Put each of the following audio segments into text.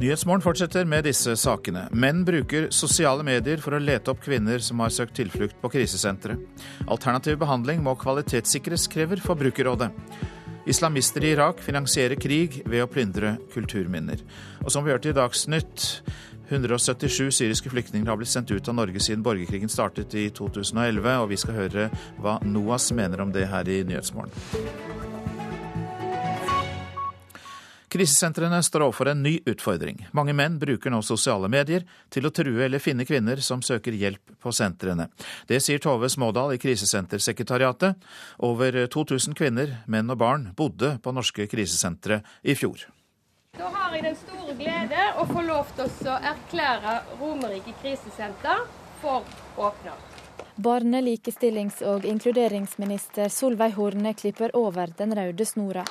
Nyhetsmorgen fortsetter med disse sakene. Menn bruker sosiale medier for å lete opp kvinner som har søkt tilflukt på krisesentre. Alternativ behandling må kvalitetssikres, krever Forbrukerrådet. Islamister i Irak finansierer krig ved å plyndre kulturminner. Og som vi hørte i Dagsnytt, 177 syriske flyktninger har blitt sendt ut av Norge siden borgerkrigen startet i 2011, og vi skal høre hva NOAS mener om det her i Nyhetsmorgen. Krisesentrene står overfor en ny utfordring. Mange menn bruker nå sosiale medier til å true eller finne kvinner som søker hjelp på sentrene. Det sier Tove Smådal i Krisesentersekretariatet. Over 2000 kvinner, menn og barn, bodde på norske krisesentre i fjor. Da har jeg den store glede å få lov til å erklære Romerike krisesenter for åpna. Barne-, likestillings- og inkluderingsminister Solveig Horne klipper over den røde snora.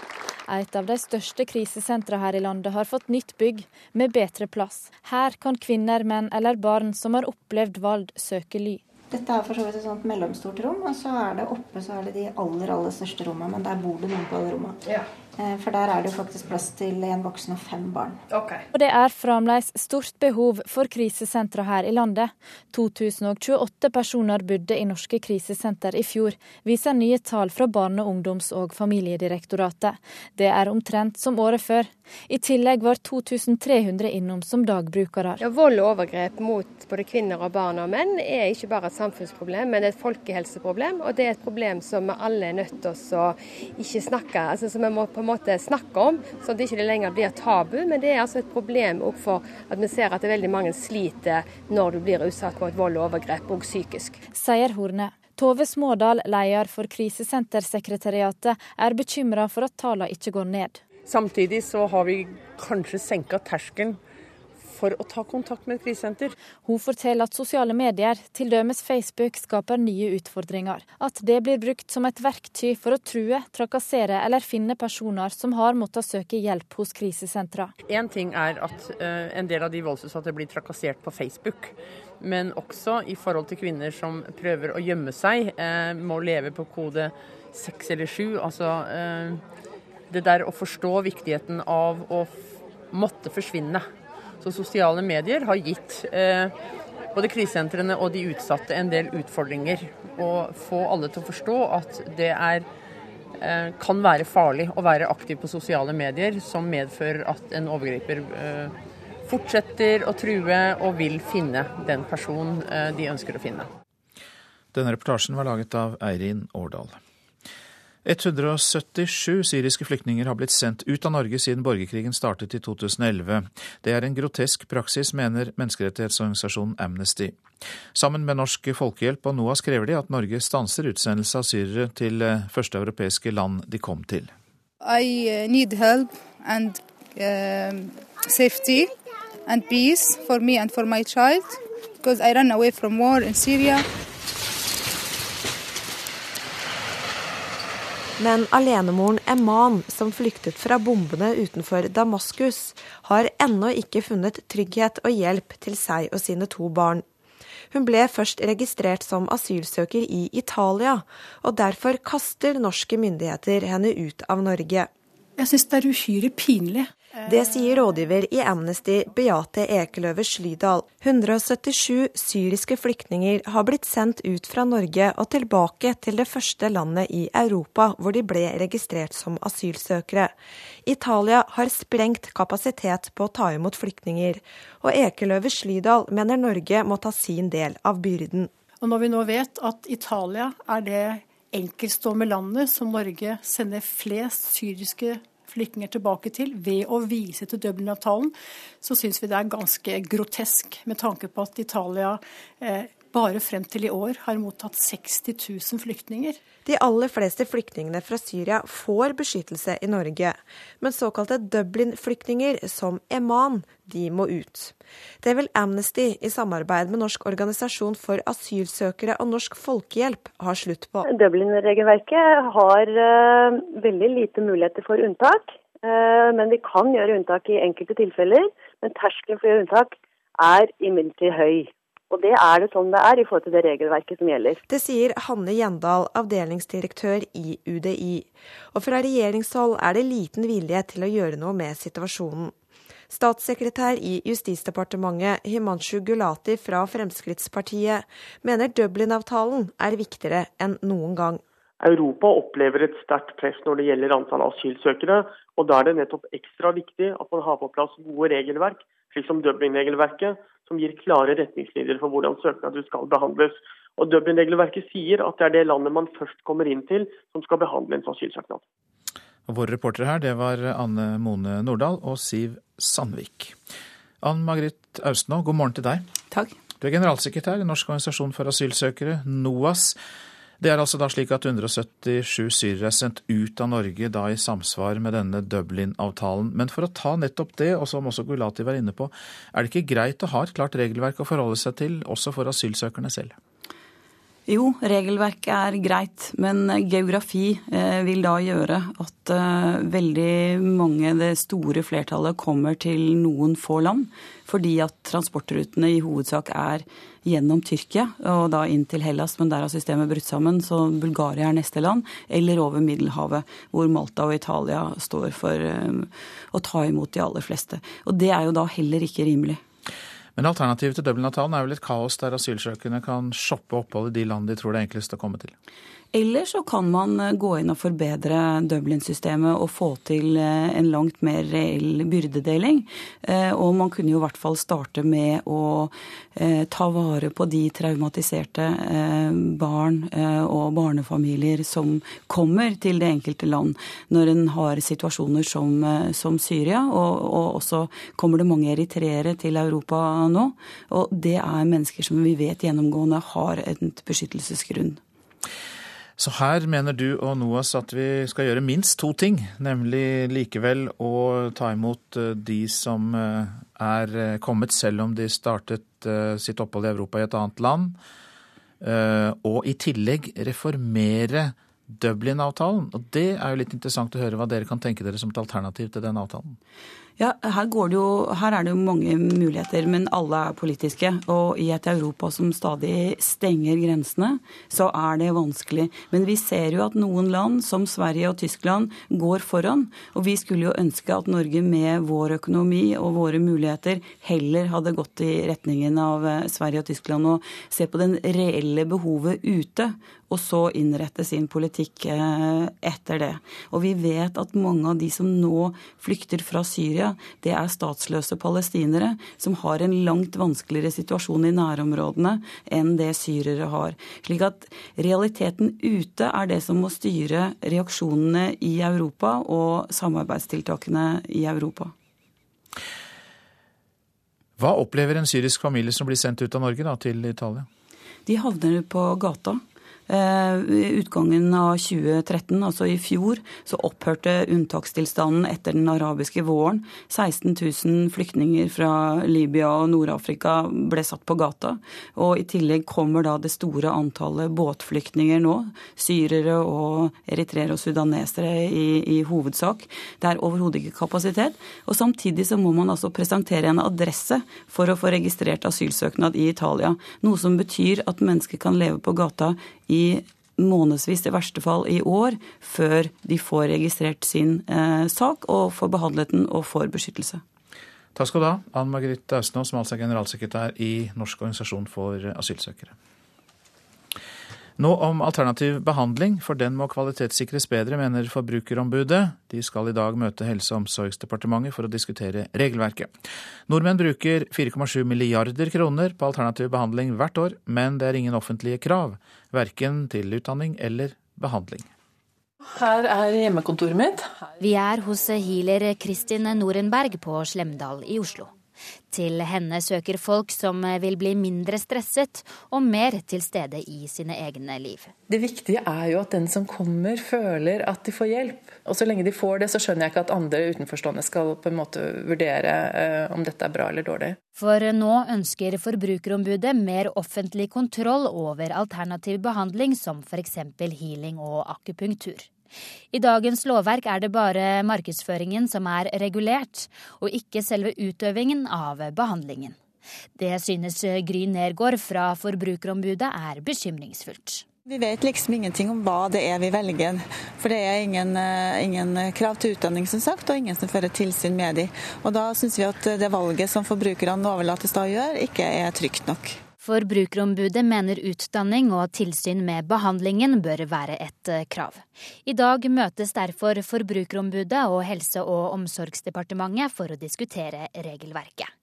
Et av de største krisesentrene her i landet har fått nytt bygg, med bedre plass. Her kan kvinner, menn eller barn som har opplevd vold, søke ly. Dette er for så vidt et sånt mellomstort rom, og så er det oppe så er det de aller aller største rommene. Men der bor det noen på alle rommene. Ja. Eh, for der er det jo faktisk plass til en voksen og fem barn. Okay. Og det er fremdeles stort behov for krisesentre her i landet. 2028 personer bodde i norske krisesenter i fjor, viser nye tall fra Barne-, ungdoms- og familiedirektoratet. Det er omtrent som året før. I tillegg var 2300 innom som dagbrukere. Ja, vold og overgrep mot både kvinner og barn og menn er ikke bare et samfunnsproblem, men et folkehelseproblem. Og det er et problem som vi alle er nødt til å ikke snakke, altså som vi må på en måte snakke om, så det ikke lenger blir tabu. Men det er altså et problem for at vi ser at det veldig mange sliter når du blir utsatt for et vold og overgrep, og psykisk. Sier Horne. Tove Smådal, leder for Krisesentersekretariatet, er bekymra for at tallene ikke går ned. Samtidig så har vi kanskje senka terskelen for å ta kontakt med et krisesenter. Hun forteller at sosiale medier, t.d. Facebook, skaper nye utfordringer. At det blir brukt som et verktøy for å true, trakassere eller finne personer som har måttet søke hjelp hos krisesentra. En ting er at uh, en del av de voldsutsatte blir trakassert på Facebook. Men også i forhold til kvinner som prøver å gjemme seg, uh, må leve på kode seks eller sju. Altså uh, det der å forstå viktigheten av å måtte forsvinne. Så sosiale medier har gitt eh, både krisesentrene og de utsatte en del utfordringer. Å få alle til å forstå at det er, eh, kan være farlig å være aktiv på sosiale medier, som medfører at en overgriper eh, fortsetter å true og vil finne den personen eh, de ønsker å finne. Denne reportasjen var laget av Eirin Årdal. 177 syriske flyktninger har blitt sendt ut av Norge siden borgerkrigen startet i 2011. Det er en grotesk praksis, mener menneskerettighetsorganisasjonen Amnesty. Sammen med Norsk Folkehjelp og NOAS krever de at Norge stanser utsendelse av syrere til eh, første europeiske land de kom til. I uh, need help and uh, safety and peace for me and for my child because I ran away from war in Syria. Men alenemoren Eman, som flyktet fra bombene utenfor Damaskus, har ennå ikke funnet trygghet og hjelp til seg og sine to barn. Hun ble først registrert som asylsøker i Italia, og derfor kaster norske myndigheter henne ut av Norge. Jeg syns det er uhyre pinlig det sier rådgiver i Amnesty Beate Ekeløve Slydal. 177 syriske flyktninger har blitt sendt ut fra Norge og tilbake til det første landet i Europa hvor de ble registrert som asylsøkere. Italia har sprengt kapasitet på å ta imot flyktninger, og Ekeløve Slydal mener Norge må ta sin del av byrden. Og når vi nå vet at Italia er det enkeltstående landet som Norge sender flest syriske flyktninger tilbake til ved å vise til Dublin-avtalen, så syns vi det er ganske grotesk med tanke på at Italia eh, bare frem til i år har mottatt 60 000 flyktninger. De aller fleste flyktningene fra Syria får beskyttelse i Norge, men såkalte Dublin-flyktninger, som Eman, de må ut. Det vil Amnesty i samarbeid med Norsk organisasjon for asylsøkere og Norsk Folkehjelp ha slutt på. Dublin-regelverket har uh, veldig lite muligheter for unntak, uh, men vi kan gjøre unntak i enkelte tilfeller. Men terskelen for å gjøre unntak er imidlertid høy. Og det er det sånn det er i forhold til det regelverket som gjelder. Det sier Hanne Gjendal, avdelingsdirektør i UDI. Og fra regjeringshold er det liten vilje til å gjøre noe med situasjonen. Statssekretær i Justisdepartementet Himanshu Gulati fra Fremskrittspartiet mener Dublin-avtalen er viktigere enn noen gang. Europa opplever et sterkt press når det gjelder antall asylsøkere. og Da er det nettopp ekstra viktig at man har på plass gode regelverk, slik som Dublin-regelverket, som gir klare retningslinjer for hvordan søknader skal behandles. Og Dublin-regelverket sier at det er det landet man først kommer inn til, som skal behandle en asylsøknad. Og våre reportere her, det var Anne Mone Nordahl og Siv Sandvik. Ann Margrit Austnå, god morgen til deg. Takk. Du er generalsekretær i Norsk organisasjon for asylsøkere, NOAS. Det er altså da slik at 177 syrere er sendt ut av Norge da i samsvar med denne Dublin-avtalen. Men for å ta nettopp det, og som også Gulati var inne på, er det ikke greit å ha et klart regelverk å forholde seg til, også for asylsøkerne selv? Jo, regelverket er greit, men geografi eh, vil da gjøre at eh, veldig mange, det store flertallet, kommer til noen få land. Fordi at transportrutene i hovedsak er gjennom Tyrkia og da inn til Hellas, men der har systemet brutt sammen, så Bulgaria er neste land. Eller over Middelhavet, hvor Malta og Italia står for eh, å ta imot de aller fleste. Og det er jo da heller ikke rimelig. Men alternativet til Dublin-avtalen er vel et kaos der asylsøkerne kan shoppe opphold i de land de tror det er enklest å komme til? Eller så kan man eh, gå inn og forbedre Dublin-systemet og få til eh, en langt mer reell byrdedeling. Eh, og man kunne jo i hvert fall starte med å ta vare på de traumatiserte barn og barnefamilier som kommer til det enkelte land når en har situasjoner som, som Syria. Og, og, også kommer det mange eritreere til Europa nå. Og det er mennesker som vi vet gjennomgående har et beskyttelsesgrunn. Så her mener du og NOAS at vi skal gjøre minst to ting, nemlig likevel å ta imot eh, de som eh, er eh, kommet selv om de startet sitt opphold i Europa i et annet land, og i tillegg reformere Dublin-avtalen. Og det er jo litt interessant å høre hva dere kan tenke dere som et alternativ til den avtalen. Ja, her, jo, her, er det jo mange muligheter, men alle er politiske. Og i et Europa som stadig stenger grensene, så er det vanskelig. Men vi ser jo at noen land, som Sverige og Tyskland, går foran. Og vi skulle jo ønske at Norge med vår økonomi og våre muligheter heller hadde gått i retningen av eh, Sverige og Tyskland og se på den reelle behovet ute og så innrette sin politikk eh, etter det. Og vi vet at mange av de som nå flykter fra Syria, det er statsløse palestinere som har en langt vanskeligere situasjon i nærområdene enn det syrere har. Slik at realiteten ute er det som må styre reaksjonene i Europa og samarbeidstiltakene i Europa. Hva opplever en syrisk familie som blir sendt ut av Norge da, til Italia? De havner på gata. Eh, utgangen av 2013, altså i fjor, så opphørte unntakstilstanden etter den arabiske våren. 16 000 flyktninger fra Libya og Nord-Afrika ble satt på gata. Og i tillegg kommer da det store antallet båtflyktninger nå. Syrere og eritreere og sudanesere i, i hovedsak. Det er overhodet ikke kapasitet. Og samtidig så må man altså presentere en adresse for å få registrert asylsøknad i Italia. Noe som betyr at mennesker kan leve på gata i månedsvis, i verste fall i år, før de får registrert sin eh, sak og får behandlet den og får beskyttelse. Takk skal du ha, Ann Margrethe Austnå, som altså er generalsekretær i Norsk organisasjon for asylsøkere. Nå om alternativ behandling, for den må kvalitetssikres bedre, mener Forbrukerombudet. De skal i dag møte Helse- og omsorgsdepartementet for å diskutere regelverket. Nordmenn bruker 4,7 milliarder kroner på alternativ behandling hvert år, men det er ingen offentlige krav, verken til utdanning eller behandling. Her er hjemmekontoret mitt. Vi er hos healer Kristin Norenberg på Slemdal i Oslo. Til henne søker folk som vil bli mindre stresset og mer til stede i sine egne liv. Det viktige er jo at den som kommer, føler at de får hjelp. Og så lenge de får det, så skjønner jeg ikke at andre utenforstående skal på en måte vurdere uh, om dette er bra eller dårlig. For nå ønsker Forbrukerombudet mer offentlig kontroll over alternativ behandling som f.eks. healing og akupunktur. I dagens lovverk er det bare markedsføringen som er regulert, og ikke selve utøvingen av behandlingen. Det synes Gry Nergård fra Forbrukerombudet er bekymringsfullt. Vi vet liksom ingenting om hva det er vi velger. For det er ingen, eh, ingen krav til utdanning som sagt, og ingen som fører tilsyn med de. Og Da syns vi at det valget som forbrukerne overlates til å gjøre, ikke er trygt nok. Forbrukerombudet mener utdanning og tilsyn med behandlingen bør være et eh, krav. I dag møtes derfor Forbrukerombudet og Helse- og omsorgsdepartementet for å diskutere regelverket.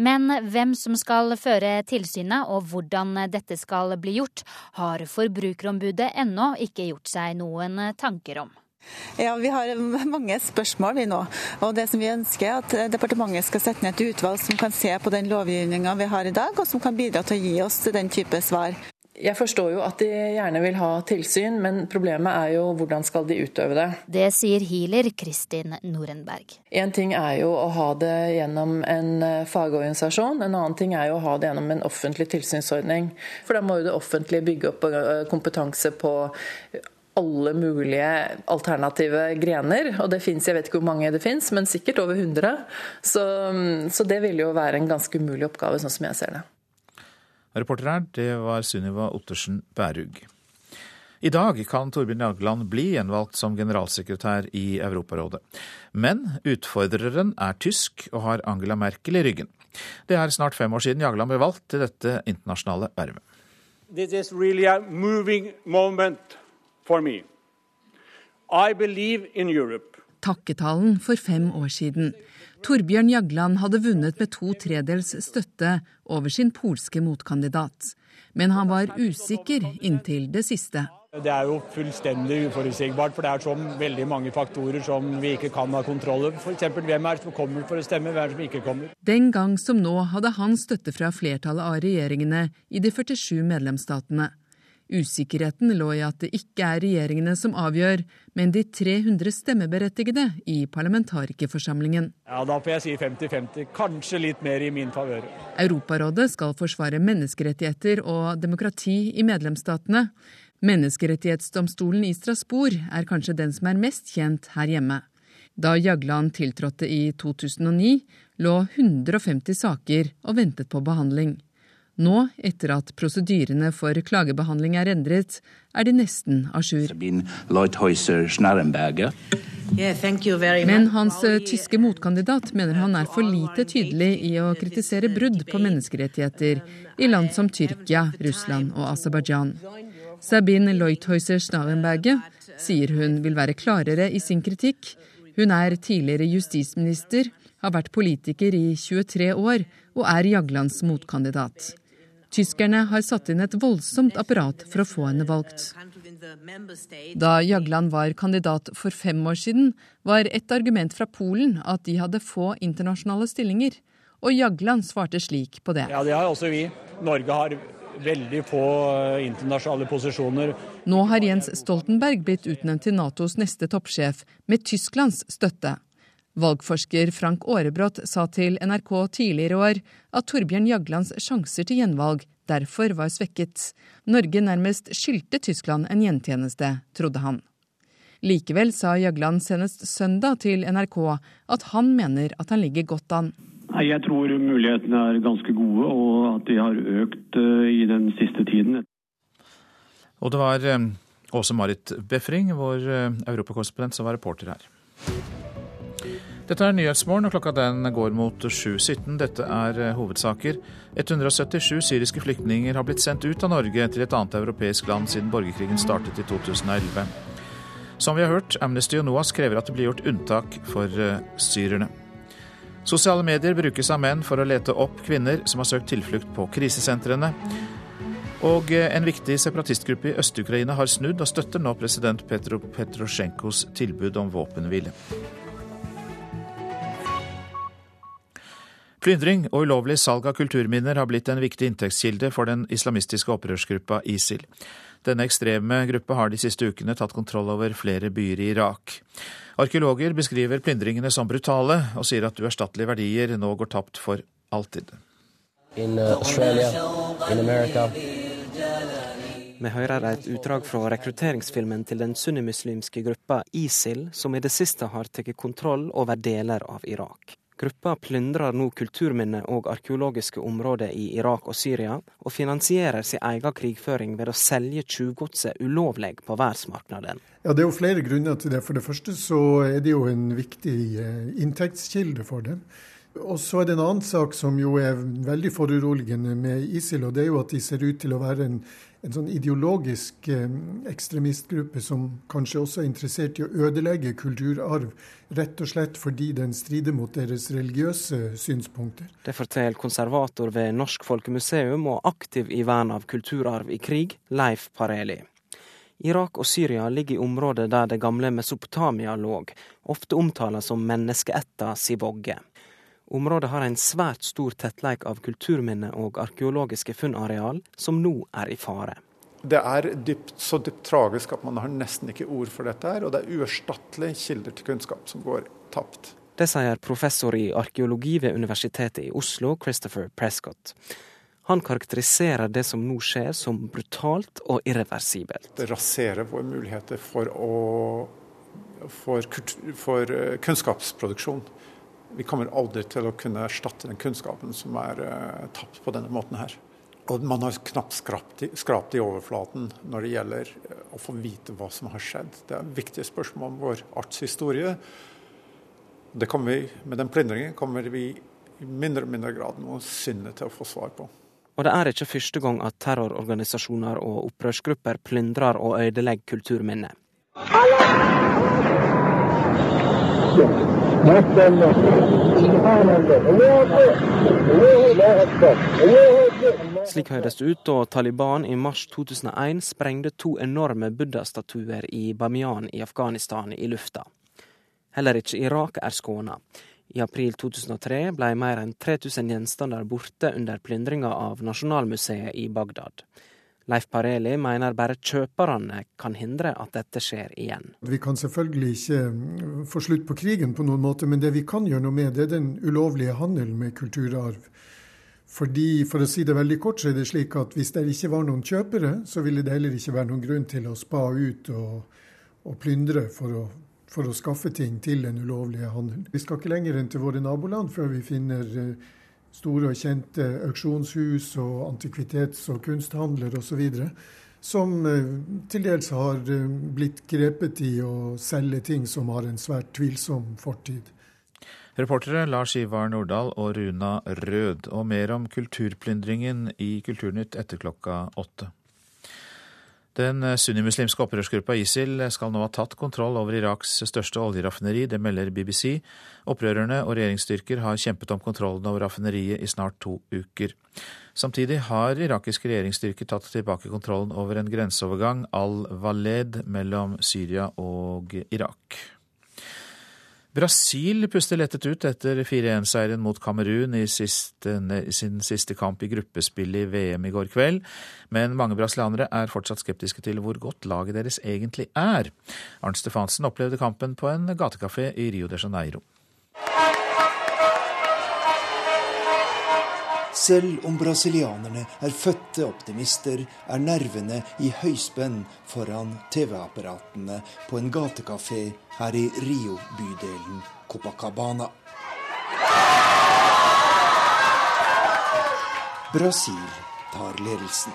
Men hvem som skal føre tilsynet og hvordan dette skal bli gjort, har Forbrukerombudet ennå ikke gjort seg noen tanker om. Ja, Vi har mange spørsmål vi nå. Og det som vi ønsker er at Departementet skal sette ned et utvalg som kan se på den lovgivninga vi har i dag, og som kan bidra til å gi oss den type svar. Jeg forstår jo at de gjerne vil ha tilsyn, men problemet er jo hvordan skal de utøve det. Det sier healer Kristin Norenberg. En ting er jo å ha det gjennom en eh, fagorganisasjon, en annen ting er jo å ha det gjennom en offentlig tilsynsordning. For da må jo det offentlige bygge opp eh, kompetanse på alle mulige alternative grener. Og det fins, jeg vet ikke hvor mange det fins, men sikkert over 100. Så, så det vil jo være en ganske umulig oppgave, sånn som jeg ser det. Reporter her, det var Sunniva Ottersen Bærug. I dag kan Torbjørn Jagland bli gjenvalgt som generalsekretær i Europarådet. Men utfordreren er tysk og har Angela Merkel i ryggen. Det er snart fem år siden Jagland ble valgt til dette internasjonale vervet. This is really a moving moment for me. I believe in Europe. Takketalen for fem år siden. Torbjørn Jagland hadde vunnet med to tredels støtte over sin polske motkandidat. Men han var usikker inntil det siste. Det er jo fullstendig uforutsigbart, for det er så veldig mange faktorer som vi ikke kan ha kontroll over. F.eks. hvem er det som kommer for å stemme, hvem er det som ikke kommer. Den gang som nå hadde han støtte fra flertallet av regjeringene i de 47 medlemsstatene. Usikkerheten lå i at det ikke er regjeringene som avgjør, men de 300 stemmeberettigede i parlamentarikerforsamlingen. Ja, Da får jeg si 50-50. Kanskje litt mer i min favør. Europarådet skal forsvare menneskerettigheter og demokrati i medlemsstatene. Menneskerettighetsdomstolen i Strasbourg er kanskje den som er mest kjent her hjemme. Da Jagland tiltrådte i 2009, lå 150 saker og ventet på behandling. Nå, etter at prosedyrene for klagebehandling er endret, er de nesten à jour. Men hans eh, tyske motkandidat mener han er for lite tydelig i å kritisere brudd på menneskerettigheter i land som Tyrkia, Russland og Aserbajdsjan. Sabine Leuthäuser Schnarrenberge sier hun vil være klarere i sin kritikk. Hun er tidligere justisminister, har vært politiker i 23 år og er Jaglands motkandidat. Tyskerne har satt inn et voldsomt apparat for å få henne valgt. Da Jagland var kandidat for fem år siden, var et argument fra Polen at de hadde få internasjonale stillinger. Og Jagland svarte slik på det. Ja, det har også vi. Norge har veldig få eh, internasjonale posisjoner. Nå har Jens Stoltenberg blitt utnevnt til Natos neste toppsjef, med Tysklands støtte. Valgforsker Frank Aarebrot sa til NRK tidligere i år at Torbjørn Jaglands sjanser til gjenvalg derfor var svekket. Norge nærmest skyldte Tyskland en gjentjeneste, trodde han. Likevel sa Jagland senest søndag til NRK at han mener at han ligger godt an. Jeg tror mulighetene er ganske gode, og at de har økt eh, i den siste tiden. Og det var eh, Åse Marit Befring, vår eh, europakorrespondent, som var reporter her. Dette er Nyhetsmorgen, og klokka den går mot 7.17. Dette er eh, hovedsaker. 177 syriske flyktninger har blitt sendt ut av Norge til et annet europeisk land siden borgerkrigen startet i 2011. Som vi har hørt, Amnesty og NOAS krever at det blir gjort unntak for uh, syrerne. Sosiale medier brukes av menn for å lete opp kvinner som har søkt tilflukt på krisesentrene. Og eh, en viktig separatistgruppe i Øst-Ukraina har snudd og støtter nå president Petro Petrosjenkos tilbud om våpenhvile. Plyndring og ulovlig salg av kulturminner har blitt en viktig inntektskilde for den islamistiske opprørsgruppa ISIL. Denne ekstreme gruppa har de siste ukene tatt kontroll over flere byer i Irak. Arkeologer beskriver plyndringene som brutale, og sier at uerstattelige verdier nå går tapt for alltid. In uh, Australia, in America. Vi hører et utdrag fra rekrutteringsfilmen til den sunnimuslimske gruppa ISIL, som i det siste har tatt kontroll over deler av Irak. Gruppa plyndrer nå kulturminner og arkeologiske områder i Irak og Syria, og finansierer sin egen krigføring ved å selge tjuvgodset ulovlig på verdensmarkedet. Ja, Det er jo flere grunner til det. For det første så er det jo en viktig eh, inntektskilde for dem. Og så er det en annen sak som jo er veldig foruroligende med ISIL, og det er jo at de ser ut til å være en, en sånn ideologisk eh, ekstremistgruppe som kanskje også er interessert i å ødelegge kulturarv, rett og slett fordi den strider mot deres religiøse synspunkter. Det forteller konservator ved Norsk Folkemuseum og aktiv i vern av kulturarv i krig, Leif Pareli. Irak og Syria ligger i området der det gamle Mesopotamia lå, ofte omtalt som menneskeætta si vogge. Området har en svært stor tettleik av kulturminner og arkeologiske funnareal, som nå er i fare. Det er dypt, så dypt tragisk at man har nesten ikke ord for dette, her, og det er uerstattelige kilder til kunnskap som går tapt. Det sier professor i arkeologi ved Universitetet i Oslo, Christopher Prescott. Han karakteriserer det som nå skjer som brutalt og irreversibelt. Det raserer våre muligheter for, å, for, for eh, kunnskapsproduksjon vi kommer aldri til å kunne erstatte den kunnskapen som er uh, tapt på denne måten her. Og man har knapt skrapt i, skrapt i overflaten når det gjelder eh, å få vite hva som har skjedd. Det er viktige spørsmål om vår artshistorie. Det kommer vi, med den plyndringen kommer vi i mindre og mindre grad noensinne til å få svar på. Og det er ikke første gang at terrororganisasjoner og opprørsgrupper plyndrer og ødelegger kulturminner. Slik høres det ut da Taliban i mars 2001 sprengte to enorme buddha-statuer i Bamiyan i Afghanistan i lufta. Heller ikke Irak er skåna. I april 2003 ble mer enn 3000 gjenstander borte under plyndringa av Nasjonalmuseet i Bagdad. Leif Pareli mener bare kjøperne kan hindre at dette skjer igjen. Vi kan selvfølgelig ikke mm, få slutt på krigen på noen måte, men det vi kan gjøre noe med, det er den ulovlige handelen med kulturarv. Fordi, For å si det veldig kort, så er det slik at hvis det ikke var noen kjøpere, så ville det heller ikke være noen grunn til å spa ut og, og plyndre for å, for å skaffe ting til den ulovlige handelen. Vi skal ikke lenger enn til våre naboland før vi finner eh, store og kjente auksjonshus og antikvitets- og kunsthandler osv. Som eh, til dels har eh, blitt grepet i å selge ting som har en svært tvilsom fortid. Reportere Lars Ivar Nordahl og Runa Rød. Og mer om kulturplyndringen i Kulturnytt etter klokka åtte. Den sunnimuslimske opprørsgruppa ISIL skal nå ha tatt kontroll over Iraks største oljeraffineri, det melder BBC. Opprørerne og regjeringsstyrker har kjempet om kontrollen over raffineriet i snart to uker. Samtidig har irakiske regjeringsstyrker tatt tilbake kontrollen over en grenseovergang, al-Waled, mellom Syria og Irak. Brasil puster lettet ut etter 4-1-seieren mot Kamerun i, siste, sin siste kamp i gruppespillet i VM i går kveld, men mange brasilianere er fortsatt skeptiske til hvor godt laget deres egentlig er. Arnt Stefansen opplevde kampen på en gatekafé i Rio de Janeiro. Selv om brasilianerne er fødte optimister, er nervene i høyspenn foran TV-apparatene på en gatekafé her i Rio-bydelen Copacabana. Brasil tar ledelsen,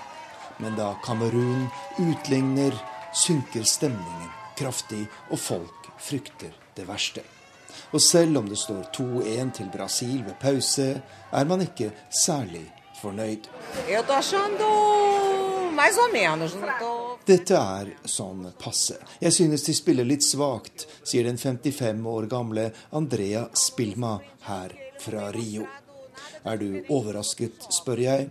men da Kamerun utligner, synker stemningen kraftig, og folk frykter det verste. Og selv om det står 2-1 til Brasil ved pause, er man ikke særlig fornøyd. Dette er sånn passe. Jeg synes de spiller litt svakt, sier den 55 år gamle Andrea Spilma her fra Rio. Er du overrasket, spør jeg.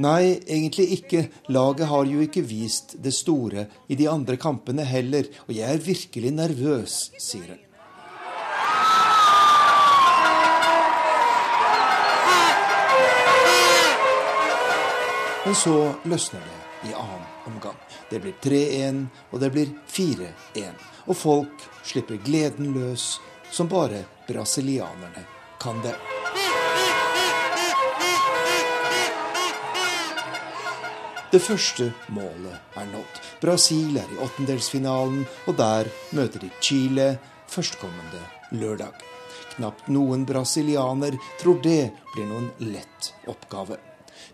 Nei, egentlig ikke. Laget har jo ikke vist det store i de andre kampene heller, og jeg er virkelig nervøs, sier hun. Men så løsner det i annen omgang. Det blir 3-1, og det blir 4-1. Og folk slipper gleden løs, som bare brasilianerne kan det. Det første målet er nådd. Brasil er i åttendelsfinalen, og der møter de Chile førstkommende lørdag. Knapt noen brasilianer tror det blir noen lett oppgave.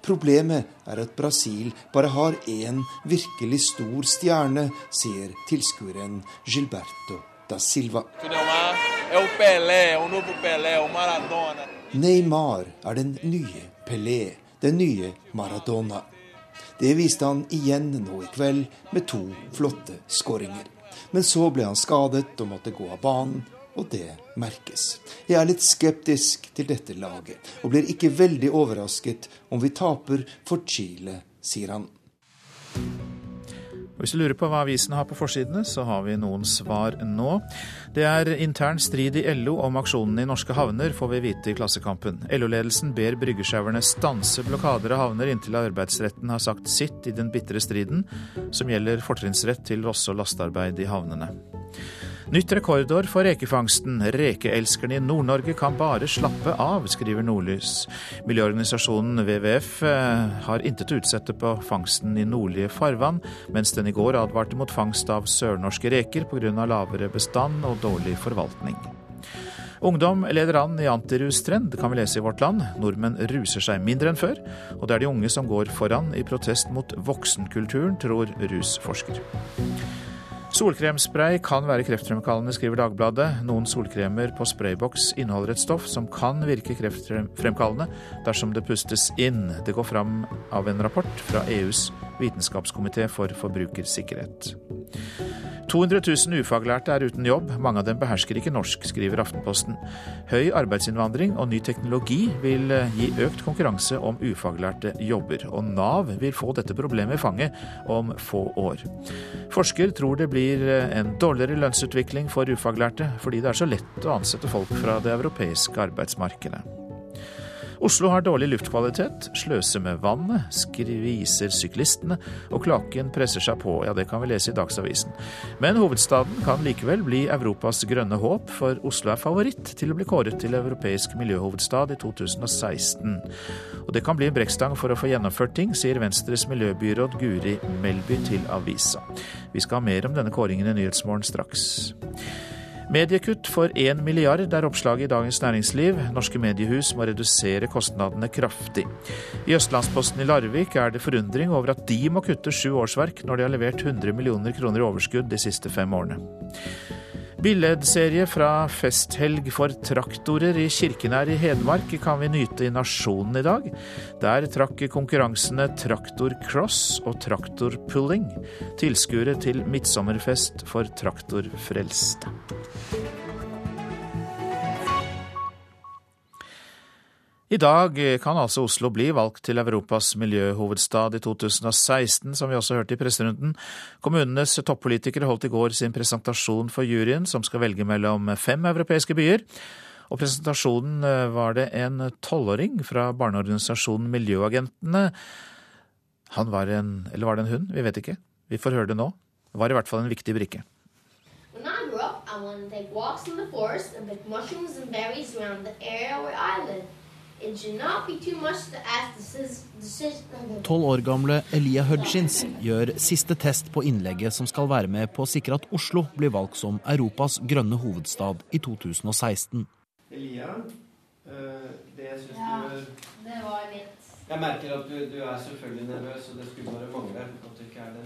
Problemet er at Brasil bare har én virkelig stor stjerne, sier tilskueren Gilberto da Silva. Neymar er den nye Pelé, den nye Maradona. Det viste han igjen nå i kveld med to flotte skåringer. Men så ble han skadet og måtte gå av banen, og det merkes. Jeg er litt skeptisk til dette laget, og blir ikke veldig overrasket om vi taper for Chile, sier han. Hvis du lurer på hva avisene har på forsidene, så har vi noen svar nå. Det er intern strid i LO om aksjonene i norske havner, får vi vite i Klassekampen. LO-ledelsen ber bryggesjauerne stanse blokader av havner inntil arbeidsretten har sagt sitt i den bitre striden som gjelder fortrinnsrett til losse- og lastearbeid i havnene. Nytt rekordår for rekefangsten. Rekeelskerne i Nord-Norge kan bare slappe av, skriver Nordlys. Miljøorganisasjonen WWF eh, har intet å utsette på fangsten i nordlige farvann, mens den i går advarte mot fangst av sørnorske reker pga. lavere bestand og dårlig forvaltning. Ungdom leder an i antirustrend, kan vi lese i Vårt Land. Nordmenn ruser seg mindre enn før, og det er de unge som går foran i protest mot voksenkulturen, tror rusforsker. Solkremspray kan være kreftfremkallende, skriver Dagbladet. Noen solkremer på sprayboks inneholder et stoff som kan virke kreftfremkallende dersom det pustes inn. Det går fram av en rapport fra EUs vitenskapskomité for forbrukersikkerhet. 200 000 ufaglærte er uten jobb, mange av dem behersker ikke norsk, skriver Aftenposten. Høy arbeidsinnvandring og ny teknologi vil gi økt konkurranse om ufaglærte jobber, og Nav vil få dette problemet i fanget om få år. Forsker tror det blir en dårligere lønnsutvikling for ufaglærte, fordi det er så lett å ansette folk fra det europeiske arbeidsmarkedet. Oslo har dårlig luftkvalitet, sløser med vannet, skviser syklistene, og klaken presser seg på. Ja, det kan vi lese i Dagsavisen. Men hovedstaden kan likevel bli Europas grønne håp, for Oslo er favoritt til å bli kåret til europeisk miljøhovedstad i 2016. Og det kan bli en brekkstang for å få gjennomført ting, sier Venstres miljøbyråd Guri Melby til avisa. Vi skal ha mer om denne kåringen i Nyhetsmorgen straks. Mediekutt for 1 milliard er oppslaget i Dagens Næringsliv. Norske mediehus må redusere kostnadene kraftig. I Østlandsposten i Larvik er det forundring over at de må kutte sju årsverk når de har levert 100 millioner kroner i overskudd de siste fem årene. Billedserie fra festhelg for traktorer i Kirkenær i Hedmark kan vi nyte i Nasjonen i dag. Der trakk konkurransene traktorcross og traktorpulling. Tilskuere til midtsommerfest for traktorfrelste. I dag kan altså Oslo bli valgt til Europas miljøhovedstad i 2016, som vi også hørte i presserunden. Kommunenes toppolitikere holdt i går sin presentasjon for juryen, som skal velge mellom fem europeiske byer. Og presentasjonen eh, var det en tolvåring fra barneorganisasjonen Miljøagentene. Han var en Eller var det en hund? Vi vet ikke. Vi får høre det nå. Det var i hvert fall en viktig brikke. When I grow up, I want to take walks in the forest and pick mushrooms and berries around the area where I live. Tolv år gamle Elia Hudgins gjør siste test på innlegget som skal være med på å sikre at Oslo blir valgt som Europas grønne hovedstad i 2016. Elia, eh, det jeg syns ja, du det var litt Jeg merker at du, du er selvfølgelig nervøs, og det skulle bare mangle.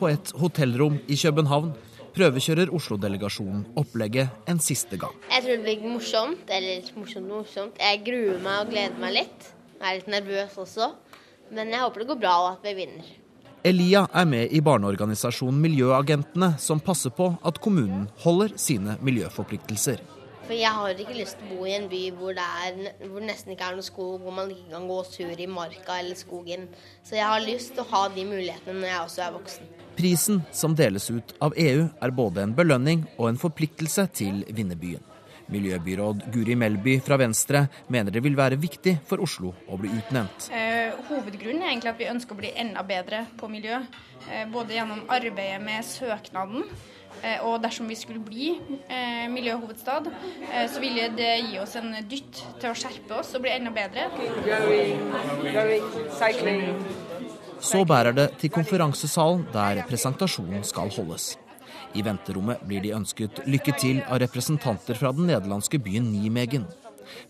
På et hotellrom i København prøvekjører Oslo-delegasjonen opplegget en siste gang. Jeg tror det blir morsomt. Eller morsomt, morsomt. Jeg gruer meg og gleder meg litt. Jeg er litt nervøs også. Men jeg håper det går bra og at vi vinner. Elia er med i barneorganisasjonen Miljøagentene, som passer på at kommunen holder sine miljøforpliktelser. For jeg har ikke lyst til å bo i en by hvor det, er, hvor det nesten ikke er noe skog, hvor man ikke kan gå tur i marka eller skogen. Så jeg har lyst til å ha de mulighetene når jeg også er voksen. Prisen som deles ut av EU er både en belønning og en forpliktelse til vinnerbyen. Miljøbyråd Guri Melby fra Venstre mener det vil være viktig for Oslo å bli utnevnt. Eh, hovedgrunnen er egentlig at vi ønsker å bli enda bedre på miljø. Eh, både gjennom arbeidet med søknaden, eh, og dersom vi skulle bli eh, miljøhovedstad, så ville det gi oss en dytt til å skjerpe oss og bli enda bedre. Going, going, så bærer det til konferansesalen der presentasjonen skal holdes. I venterommet blir de ønsket lykke til av representanter fra den nederlandske byen Nimegen.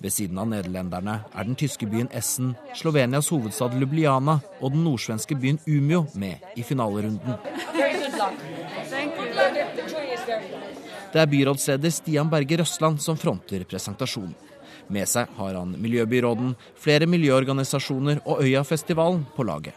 Ved siden av nederlenderne er den tyske byen Essen, Slovenias hovedstad Lubliana og den nordsvenske byen Umeå med i finalerunden. Det er byrådsleder Stian Berge Røsland som fronter presentasjonen. Med seg har han miljøbyråden, flere miljøorganisasjoner og Øyafestivalen på laget.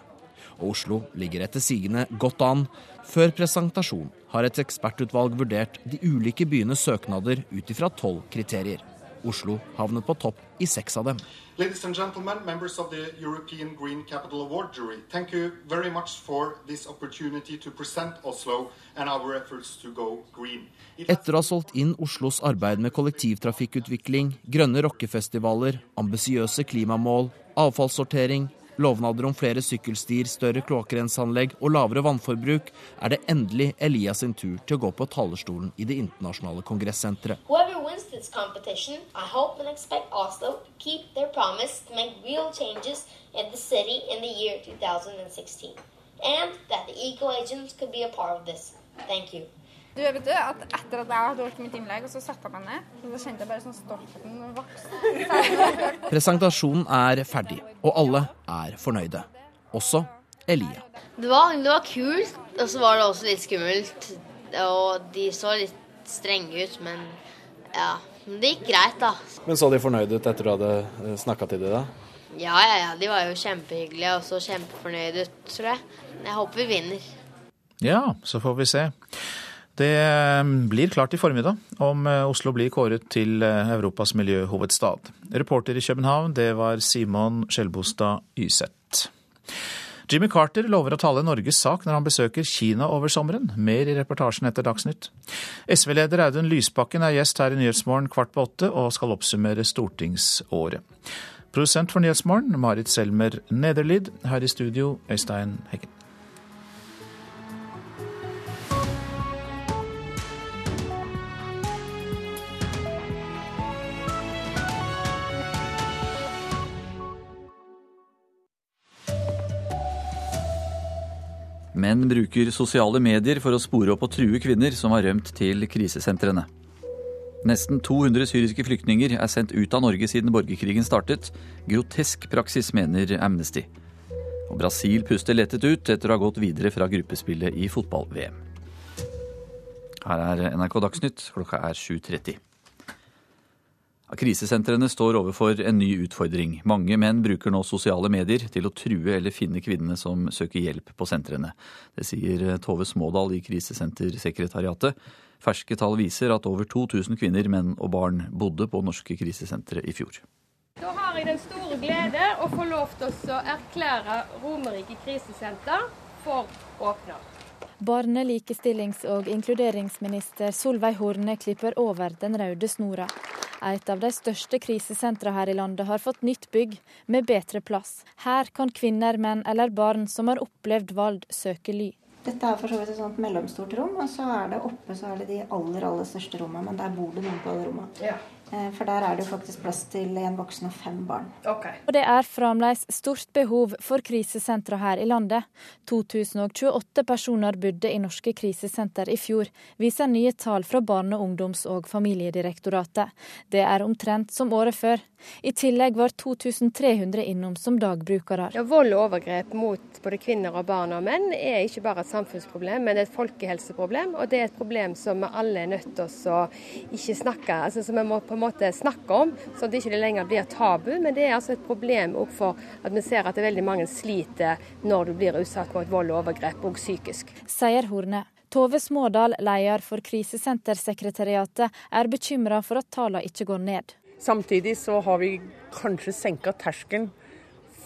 Og Oslo ligger etter sigende godt an. Før presentasjon har et ekspertutvalg vurdert de ulike byenes søknader ut ifra tolv kriterier. Oslo havnet på topp i seks av dem. Ladies and gentlemen, members of the European Green Capital Award jury, thank you very much for this opportunity to present Oslo and our efforts to go green. Etter å ha solgt inn Oslos arbeid med kollektivtrafikkutvikling, grønne rockefestivaler, ambisiøse klimamål, avfallssortering, lovnader om flere sykkelstier, større kloakkrenseanlegg og lavere vannforbruk, er det endelig Elias sin tur til å gå på talerstolen i det internasjonale kongressenteret. And that the eco agents could be a part of this. Thank you. Du vet du, at Etter at jeg hadde holdt mitt innlegg, og så satte jeg meg ned, så kjente jeg bare sånn stoltheten vokse. Presentasjonen er ferdig, og alle er fornøyde. Også Elia. Det var, det var kult, og så var det også litt skummelt. Og de så litt strenge ut, men ja. Det gikk greit, da. Men Så de fornøyde ut etter du hadde eh, snakka til dem? da? Ja, ja, ja. De var jo kjempehyggelige og så kjempefornøyde ut, tror jeg. Jeg håper vi vinner. Ja, så får vi se. Det eh, blir klart i formiddag om eh, Oslo blir kåret til eh, Europas miljøhovedstad. Reporter i København, det var Simon Skjelbostad Yseth. Jimmy Carter lover å tale Norges sak når han besøker Kina over sommeren. Mer i reportasjen etter Dagsnytt. SV-leder Audun Lysbakken er gjest her i Nyhetsmorgen kvart på åtte og skal oppsummere stortingsåret. Produsent for Nyhetsmorgen, Marit Selmer Nederlid. Her i studio, Øystein Heggen. Menn bruker sosiale medier for å spore opp og true kvinner som har rømt til krisesentrene. Nesten 200 syriske flyktninger er sendt ut av Norge siden borgerkrigen startet. Grotesk praksis, mener Amnesty. Og Brasil puster lettet ut etter å ha gått videre fra gruppespillet i fotball-VM. Her er NRK Dagsnytt, klokka er 7.30. Krisesentrene står overfor en ny utfordring. Mange menn bruker nå sosiale medier til å true eller finne kvinnene som søker hjelp på sentrene. Det sier Tove Smådal i Krisesentersekretariatet. Ferske tall viser at over 2000 kvinner, menn og barn bodde på norske krisesentre i fjor. Da har jeg den store glede å få lov til å erklære Romerike krisesenter for åpna. Barne-, likestillings- og inkluderingsminister Solveig Horne klipper over den røde snora. Et av de største krisesentrene her i landet har fått nytt bygg med bedre plass. Her kan kvinner, menn eller barn som har opplevd vold, søke ly. Dette er for så vidt et sånt mellomstort rom, og så er det oppe så er det de aller aller største rommene. Men der bor det noen på alle rommene. Ja. Eh, for der er det jo faktisk plass til en voksen og fem barn. Okay. Og det er fremdeles stort behov for krisesentre her i landet. 2028 personer bodde i norske krisesenter i fjor, viser nye tall fra Barne-, ungdoms- og familiedirektoratet. Det er omtrent som året før. I tillegg var 2300 innom som dagbrukere. Ja, vold og overgrep mot både kvinner og barn og menn er ikke bare et samfunnsproblem, men et folkehelseproblem. Og det er et problem som vi alle er nødt til å ikke snakke altså som vi må på en måte snakke om, så det ikke lenger blir tabu. Men det er altså et problem for at vi ser at det er veldig mange sliter når du blir utsatt for vold og overgrep, og psykisk. Sier Horne. Tove Smådal, leder for Krisesentersekretariatet, er bekymra for at tallene ikke går ned. Samtidig så har vi kanskje senka terskelen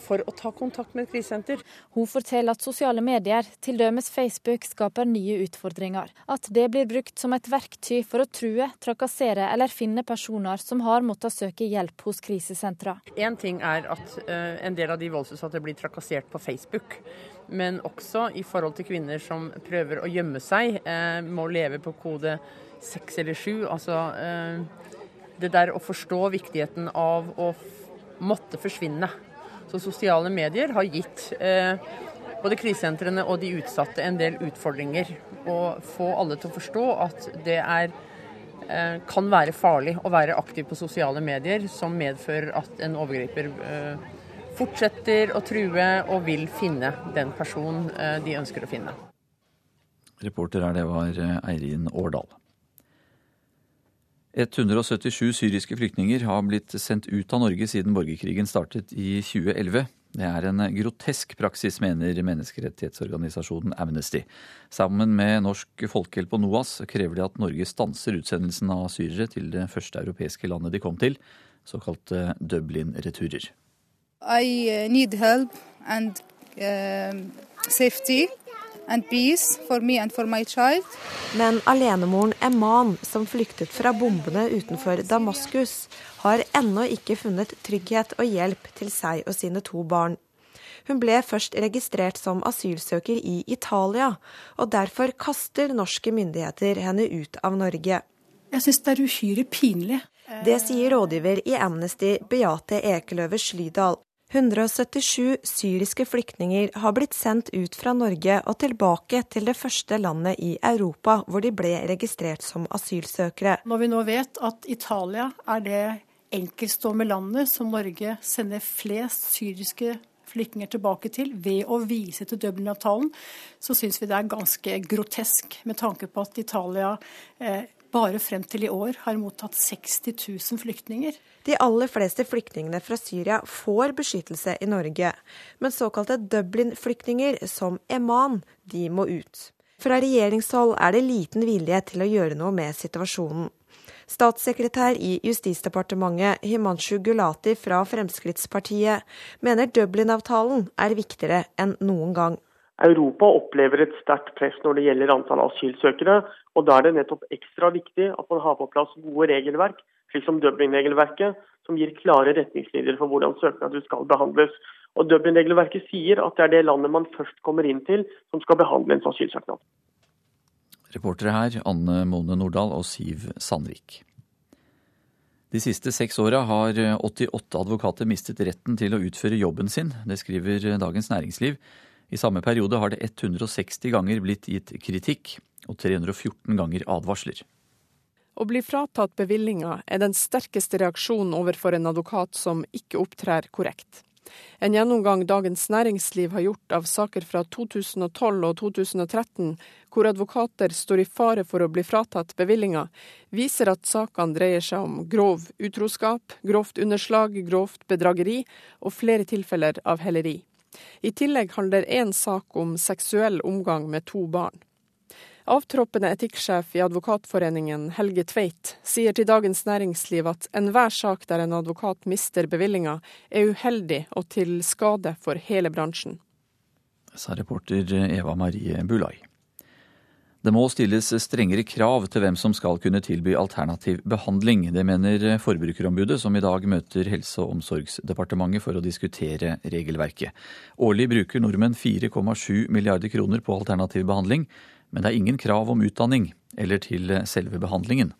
for å ta kontakt med et krisesenter. Hun forteller at sosiale medier, t.d. Facebook, skaper nye utfordringer. At det blir brukt som et verktøy for å true, trakassere eller finne personer som har måttet søke hjelp hos krisesentra. En ting er at uh, en del av de voldsutsatte blir trakassert på Facebook. Men også i forhold til kvinner som prøver å gjemme seg, uh, må leve på kode seks eller sju. Altså uh, det der å forstå viktigheten av å måtte forsvinne. Så sosiale medier har gitt eh, både krisesentrene og de utsatte en del utfordringer. Å få alle til å forstå at det er eh, kan være farlig å være aktiv på sosiale medier, som medfører at en overgriper eh, fortsetter å true og vil finne den personen eh, de ønsker å finne. Reporter her, det var Eirin Årdal. 177 syriske flyktninger har blitt sendt ut av Norge siden borgerkrigen startet i 2011. Det er en grotesk praksis, mener menneskerettighetsorganisasjonen Amnesty. Sammen med Norsk Folkehjelp og NOAS krever de at Norge stanser utsendelsen av syrere til det første europeiske landet de kom til, såkalte Dublin-returer. I need help and uh, and peace for me and for my child. Men alenemoren Eman, som flyktet fra bombene utenfor Damaskus, har ennå ikke funnet trygghet og hjelp til seg og sine to barn. Hun ble først registrert som asylsøker i Italia, og derfor kaster norske myndigheter henne ut av Norge. Jeg syns det er uhyre pinlig. Det sier rådgiver i Amnesty Beate Ekeløve Slydal. 177 syriske flyktninger har blitt sendt ut fra Norge og tilbake til det første landet i Europa hvor de ble registrert som asylsøkere. Når vi nå vet at Italia er det enkeltstående landet som Norge sender flest syriske flyktninger tilbake til ved å vise til Dublin-avtalen, så syns vi det er ganske grotesk med tanke på at Italia eh, bare frem til i år har mottatt 60 000 flyktninger. De aller fleste flyktningene fra Syria får beskyttelse i Norge, men såkalte Dublin-flyktninger, som Eman, de må ut. Fra regjeringshold er det liten vilje til å gjøre noe med situasjonen. Statssekretær i Justisdepartementet Himanshu Gulati fra Fremskrittspartiet mener Dublin-avtalen er viktigere enn noen gang. Europa opplever et sterkt press når det gjelder antall asylsøkere. og Da er det nettopp ekstra viktig at man har på plass gode regelverk, slik som Dublin-regelverket, som gir klare retningslinjer for hvordan søknader skal behandles. Og Dublin-regelverket sier at det er det landet man først kommer inn til, som skal behandle en asylsøknad. Reportere her Anne Mone Nordahl og Siv Sandvik. De siste seks åra har 88 advokater mistet retten til å utføre jobben sin. Det skriver Dagens Næringsliv. I samme periode har det 160 ganger blitt gitt kritikk og 314 ganger advarsler. Å bli fratatt bevillinga er den sterkeste reaksjonen overfor en advokat som ikke opptrer korrekt. En gjennomgang Dagens Næringsliv har gjort av saker fra 2012 og 2013, hvor advokater står i fare for å bli fratatt bevillinga, viser at sakene dreier seg om grov utroskap, grovt underslag, grovt bedrageri og flere tilfeller av helleri. I tillegg handler én sak om seksuell omgang med to barn. Avtroppende etikksjef i Advokatforeningen, Helge Tveit, sier til Dagens Næringsliv at enhver sak der en advokat mister bevillinga, er uheldig og til skade for hele bransjen. Sa reporter Eva Marie Bulai. Det må stilles strengere krav til hvem som skal kunne tilby alternativ behandling. Det mener Forbrukerombudet, som i dag møter Helse- og omsorgsdepartementet for å diskutere regelverket. Årlig bruker nordmenn 4,7 milliarder kroner på alternativ behandling, men det er ingen krav om utdanning eller til selve behandlingen.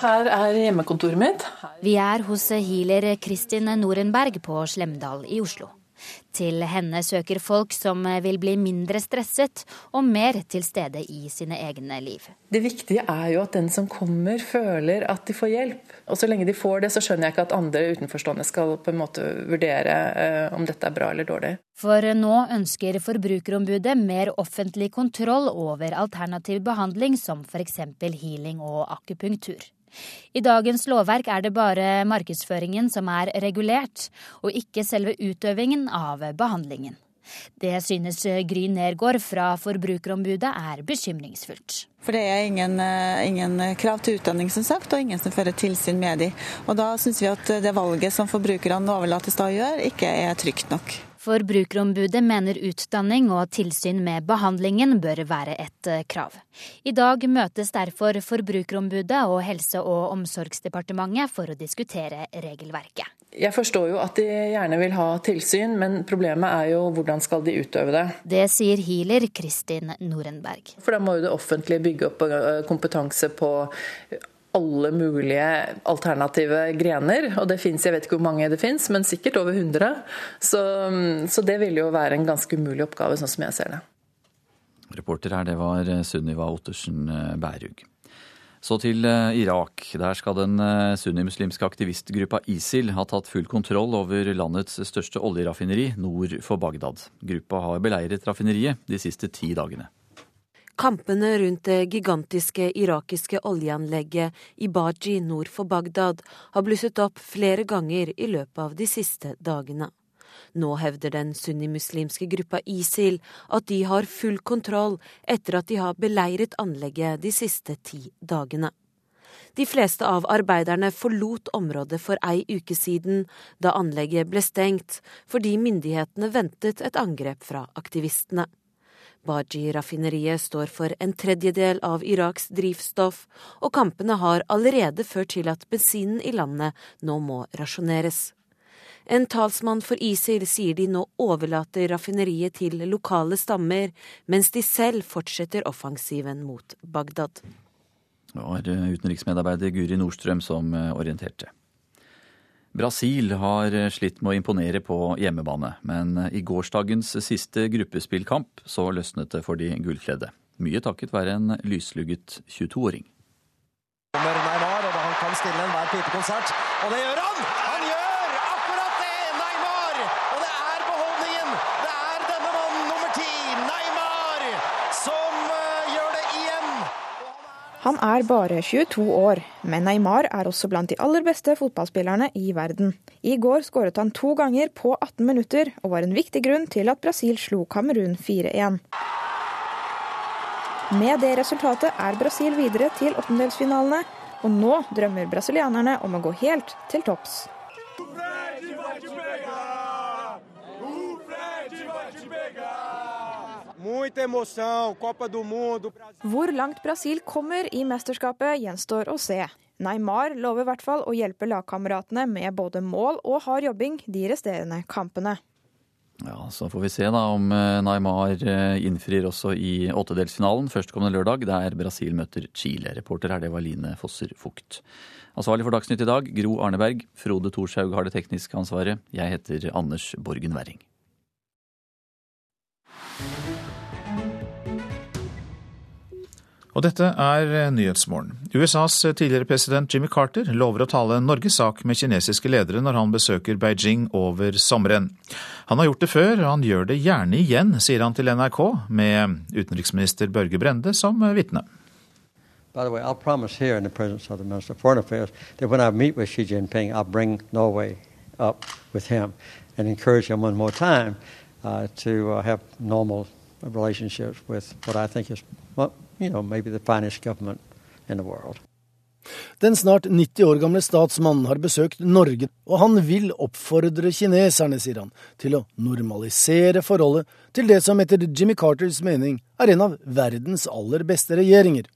Her er hjemmekontoret mitt. Vi er hos healer Kristin Norenberg på Slemdal i Oslo. Til henne søker folk som vil bli mindre stresset og mer til stede i sine egne liv. Det viktige er jo at den som kommer, føler at de får hjelp. Og så lenge de får det, så skjønner jeg ikke at andre utenforstående skal på en måte vurdere eh, om dette er bra eller dårlig. For nå ønsker Forbrukerombudet mer offentlig kontroll over alternativ behandling, som f.eks. healing og akupunktur. I dagens lovverk er det bare markedsføringen som er regulert, og ikke selve utøvingen av behandlingen. Det synes Gry Nergård fra Forbrukerombudet er bekymringsfullt. For det er ingen, eh, ingen, krav til utdanning, som sagt, og ingen som fører tilsyn med de. Og da syns vi at det valget som forbrukerne overlates til å gjøre, ikke er trygt nok. Forbrukerombudet mener utdanning og tilsyn med behandlingen bør være et eh, krav. I dag møtes derfor Forbrukerombudet og Helse- og omsorgsdepartementet for å diskutere regelverket. Jeg forstår jo at de gjerne vil ha tilsyn, men problemet er jo hvordan skal de utøve det. Det sier healer Kristin Norenberg. For da må jo det offentlige bygge opp eh, kompetanse på alle mulige alternative grener. Og det fins, jeg vet ikke hvor mange det fins, men sikkert over 100. Så, så, det vil jo være en ganske umulig oppgave, sånn som jeg ser det. Reporter her, det var Sunniva Ottersen Bærug. Så til eh, Irak. Der skal den eh, sunnimuslimske aktivistgruppa ISIL ha tatt full kontroll over landets største oljeraffineri nord for Bagdad. Gruppa har beleiret raffineriet de siste ti dagene. Kampene rundt det gigantiske irakiske oljeanlegget i Baji nord for Bagdad har blusset opp flere ganger i løpet av de siste dagene. Nå hevder den sunnimuslimske gruppa ISIL at de har full kontroll etter at de har beleiret anlegget de siste ti dagene. De fleste av arbeiderne forlot området for ei uke siden, da anlegget ble stengt, fordi myndighetene ventet et angrep fra aktivistene. Baji-raffineriet står for en tredjedel av Iraks drivstoff, og kampene har allerede ført til at bensinen i landet nå må rasjoneres. En talsmann for ISIL sier de nå overlater raffineriet til lokale stammer, mens de selv fortsetter offensiven mot Bagdad. Det var eh, utenriksmedarbeider Guri Nordstrøm som eh, orienterte. Brasil har eh, slitt med å imponere på hjemmebane, men i gårsdagens siste gruppespillkamp så løsnet det for de gullkledde. Mye takket være en lyslugget 22-åring. Neymar, og han kan stille enhver pipekonsert, og det gjør han! Han er bare 22 år, men Neymar er også blant de aller beste fotballspillerne i verden. I går skåret han to ganger på 18 minutter, og var en viktig grunn til at Brasil slo Kamerun 4-1. Med det resultatet er Brasil videre til åttendelsfinalene, og nå drømmer brasilianerne om å gå helt til topps. Hvor langt Brasil kommer i mesterskapet, gjenstår å se. Neymar lover i hvert fall å hjelpe lagkameratene med både mål og hard jobbing de resterende kampene. Ja, Så får vi se da om eh, Neymar eh, innfrir også i åttedelsfinalen førstkommende lørdag, der Brasil møter Chile. Reporter her, det var Line Fosser Fugt. Ansvarlig for Dagsnytt i dag, Gro Arneberg. Frode Thorshaug har det tekniske ansvaret. Jeg heter Anders Borgen Werring. Og dette er eh, Nyhetsmorgen. USAs eh, tidligere president Jimmy Carter lover å tale Norges sak med kinesiske ledere når han besøker Beijing over sommeren. Han har gjort det før, og han gjør det gjerne igjen, sier han til NRK, med utenriksminister Børge Brende som eh, vitne. By the way, I'll promise here in the presence of the Minister Foreign Affairs that when I meet with Xi Jinping, I'll bring Norway up with him and encourage him one more time uh, to uh, have normal relationships with what I think is Den snart 90 år gamle statsmannen har besøkt Norge, og han vil oppfordre kineserne, sier han, til å normalisere forholdet til det som etter Jimmy Carters mening er en av verdens aller beste regjeringer.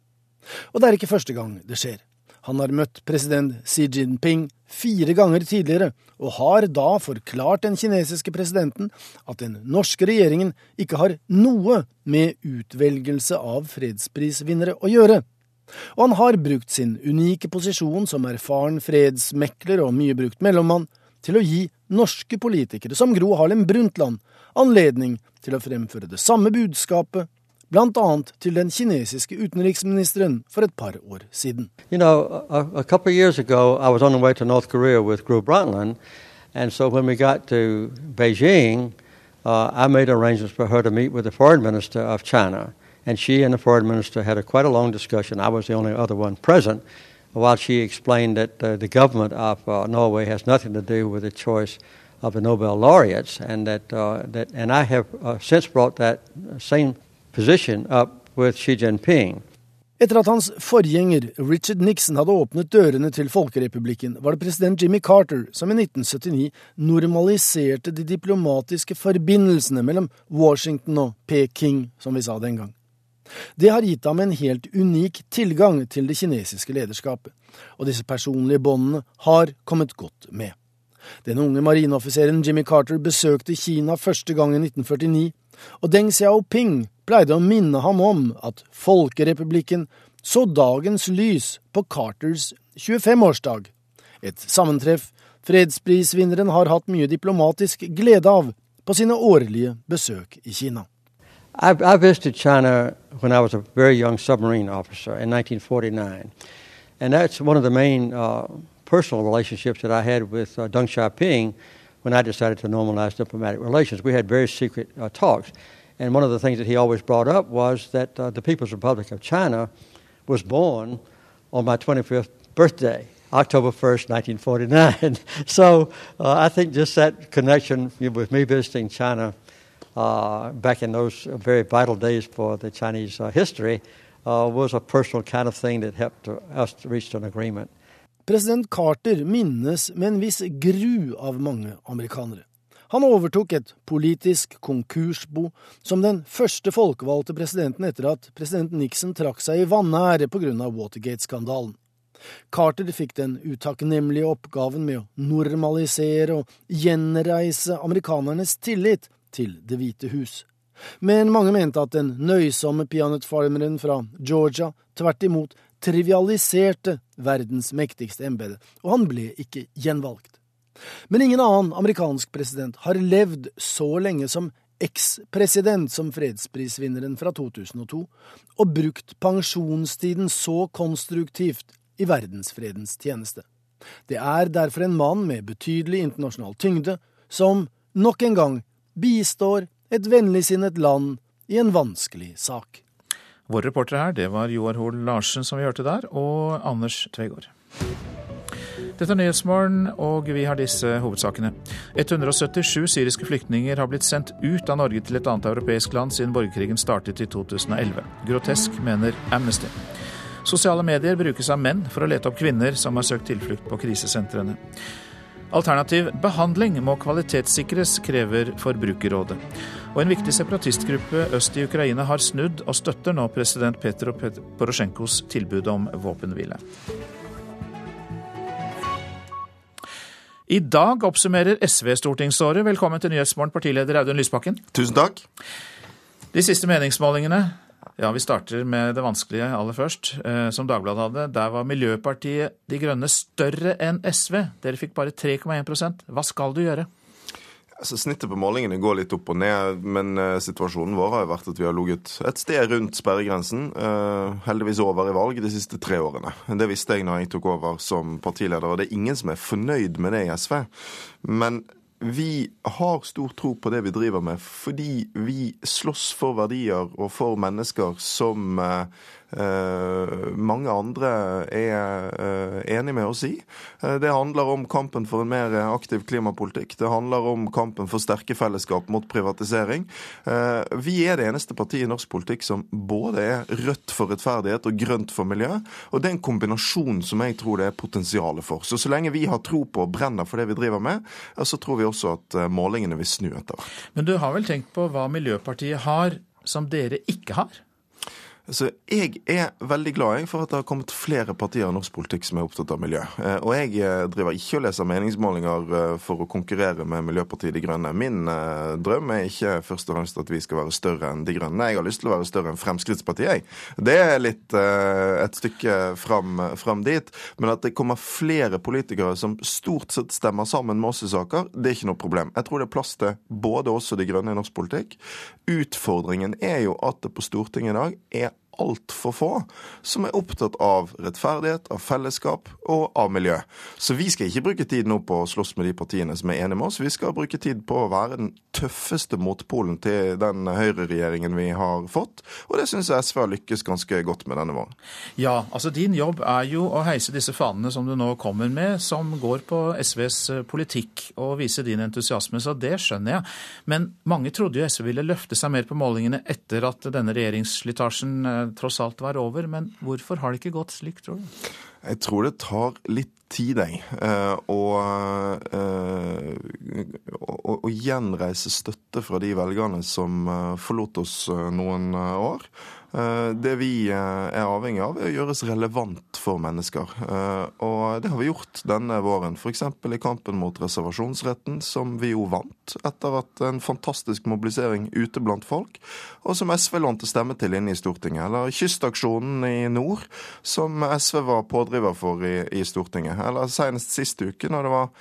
Og det er ikke første gang det skjer. Han har møtt president Xi Jinping fire ganger tidligere, og har da forklart den kinesiske presidenten at den norske regjeringen ikke har noe med utvelgelse av fredsprisvinnere å gjøre. Og han har brukt sin unike posisjon som erfaren fredsmekler og mye brukt mellommann til å gi norske politikere som Gro Harlem Brundtland anledning til å fremføre det samme budskapet bl.a. til den kinesiske utenriksministeren for et par år siden. You know, a, a couple of years ago, I was on the way to North Korea with Brundtland, and so when we got to Beijing, uh, I made arrangements for her to meet with the foreign minister of China, and she and the foreign minister had a quite a long discussion. I was the only other one present, while she explained that uh, the government of uh, Norway has nothing to do with the choice of the Nobel laureates, and that uh, that and I have uh, since brought that same etter at hans forgjenger Richard Nixon hadde åpnet dørene til Folkerepublikken, var det president Jimmy Carter som i 1979 normaliserte de diplomatiske forbindelsene mellom Washington og Peking, som vi sa den gang. Det har gitt ham en helt unik tilgang til det kinesiske lederskapet, og disse personlige båndene har kommet godt med. Den unge marineoffiseren Jimmy Carter besøkte Kina første gang i 1949, og Deng Xiaoping pleide å minne ham om at Folkerepublikken så dagens lys på Carters 25-årsdag, et sammentreff fredsprisvinneren har hatt mye diplomatisk glede av på sine årlige besøk i Kina. I, I visited China when I was a very young submarine officer in 1949. And that's one of the main uh, personal relationships that I had with uh, Deng Xiaoping when I decided to normalize diplomatic relations. We had very secret uh, talks. And one of the things that he always brought up was that uh, the People's Republic of China was born on my 25th birthday. October 1st, 1949. so uh, I think just that connection with me visiting China uh, back in those very vital days for the Chinese uh, history uh, was a personal kind of thing that helped us to reach an agreement. President Carter minnes med en viss gru av mange amerikanere. Han overtok et politisk konkursbo som den første folkevalgte presidenten etter at president Nixon trakk seg i vanære pga. Watergate-skandalen. Carter fikk den utakknemlige oppgaven med å normalisere og gjenreise amerikanernes tillit til Det hvite hus. Men mange mente at den nøysomme peanøttfarmeren fra Georgia tvert imot trivialiserte verdens mektigste embete, og han ble ikke gjenvalgt. Men ingen annen amerikansk president har levd så lenge som eks-president som fredsprisvinneren fra 2002, og brukt pensjonstiden så konstruktivt i verdensfredens tjeneste. Det er derfor en mann med betydelig internasjonal tyngde som nok en gang bistår et vennligsinnet land i en vanskelig sak. Vår reporter her, det var Joar Hoel Larsen som vi hørte der, og Anders Tvegård. Dette er Nyhetsmorgen, og vi har disse hovedsakene. 177 syriske flyktninger har blitt sendt ut av Norge til et annet europeisk land siden borgerkrigen startet i 2011. Grotesk, mener Amnesty. Sosiale medier brukes av menn for å lete opp kvinner som har søkt tilflukt på krisesentrene. Alternativ behandling må kvalitetssikres, krever Forbrukerrådet. Og en viktig separatistgruppe øst i Ukraina har snudd og støtter nå president Petro Porosjenkos tilbud om våpenhvile. I dag oppsummerer SV stortingsåret. Velkommen til Nyhetsmorgen, partileder Audun Lysbakken. Tusen takk. De siste meningsmålingene ja, Vi starter med det vanskelige aller først. Eh, som Dagbladet hadde, der var Miljøpartiet De Grønne større enn SV. Dere fikk bare 3,1% Hva skal du gjøre? Altså, snittet på målingene går litt opp og ned, men uh, situasjonen vår har jo vært at vi har ligget et sted rundt sperregrensen. Uh, heldigvis over i valg de siste tre årene. Det visste jeg når jeg tok over som partileder, og det er ingen som er fornøyd med det i SV. Men vi har stor tro på det vi driver med, fordi vi slåss for verdier og for mennesker som uh, mange andre er eh, enig med oss i. Eh, det handler om kampen for en mer aktiv klimapolitikk. Det handler om kampen for sterke fellesskap mot privatisering. Vi er det eneste partiet i norsk politikk som både er rødt for rettferdighet og grønt for miljø. Og det er en kombinasjon som jeg tror det er potensialet for. Så så lenge vi har tro på og brenner for det vi driver med, så tror vi også at målingene vil snu etter hvert. Men du har vel tenkt på hva Miljøpartiet har som dere ikke har? Så jeg er veldig glad for at det har kommet flere partier i norsk politikk som er opptatt av miljø. Eh, og jeg eh, driver ikke og leser meningsmålinger eh, for å konkurrere med Miljøpartiet De Grønne. Min drøm er ikke først og fremst at vi skal være større enn De Grønne. Jeg har lyst til å være større enn Fremskrittspartiet, jeg. Det er litt et stykke fram, fram dit. Men at det kommer flere politikere som stort sett stemmer sammen med oss i saker, det er ikke noe problem. Jeg tror det er plass til både oss og De Grønne i norsk politikk. Utfordringen er jo at det på Stortinget i dag er altfor få som er opptatt av rettferdighet, av fellesskap og av miljø. Så vi skal ikke bruke tid nå på å slåss med de partiene som er enige med oss. Vi skal bruke tid på å være den tøffeste motpolen til den høyreregjeringen vi har fått. Og det syns jeg SV har lykkes ganske godt med denne våren. Ja, altså din jobb er jo å heise disse fanene som du nå kommer med, som går på SVs eh, politikk, og vise din entusiasme. Så det skjønner jeg. Men mange trodde jo SV ville løfte seg mer på målingene etter at denne regjeringsslitasjen eh, tross alt være over. Men hvorfor har det ikke gått slik, tror du? Jeg tror det tar litt tid, jeg. Å uh, uh, gjenreise støtte fra de velgerne som uh, forlot oss noen år. Eh, det vi eh, er avhengig av, er å gjøres relevant for mennesker. Eh, og det har vi gjort denne våren. F.eks. i kampen mot reservasjonsretten, som vi jo vant etter at en fantastisk mobilisering ute blant folk, og som SV lånte stemme til inne i Stortinget. Eller Kystaksjonen i nord, som SV var pådriver for i, i Stortinget. Eller senest sist uke, når det var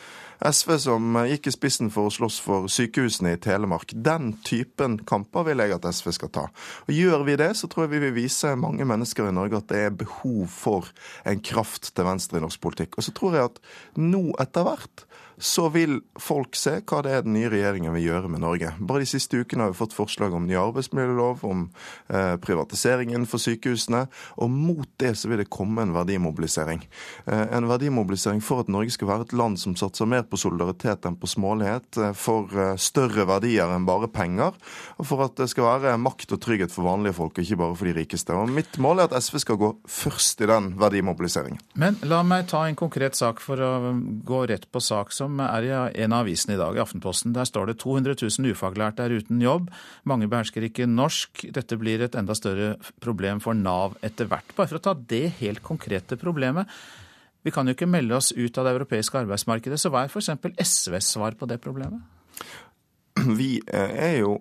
SV som gikk i spissen for å slåss for sykehusene i Telemark. Den typen kamper vil jeg at SV skal ta. Og Gjør vi det, så tror jeg vi vil vise mange mennesker i Norge at det er behov for en kraft til venstre i norsk politikk. Og så tror jeg at nå etter hvert så vil folk se hva det er den nye regjeringen vil gjøre med Norge. Bare de siste ukene har vi fått forslag om ny arbeidsmiljølov, om eh, for innenfor sykehusene, og mot det så vil det komme en verdimobilisering. Eh, en verdimobilisering for at Norge skal være et land som satser mer på solidaritet enn på smålighet, eh, for større verdier enn bare penger, og for at det skal være makt og trygghet for vanlige folk, og ikke bare for de rikeste. Og Mitt mål er at SV skal gå først i den verdimobiliseringen. Men la meg ta en konkret sak for å gå rett på sak. som som er i en av avisene i dag, i Aftenposten. Der står det 200 000 ufaglærte er uten jobb. Mange behersker ikke norsk. Dette blir et enda større problem for Nav etter hvert. Bare for å ta det helt konkrete problemet. Vi kan jo ikke melde oss ut av det europeiske arbeidsmarkedet, så hva er f.eks. SVs svar på det problemet? Vi eh, er jo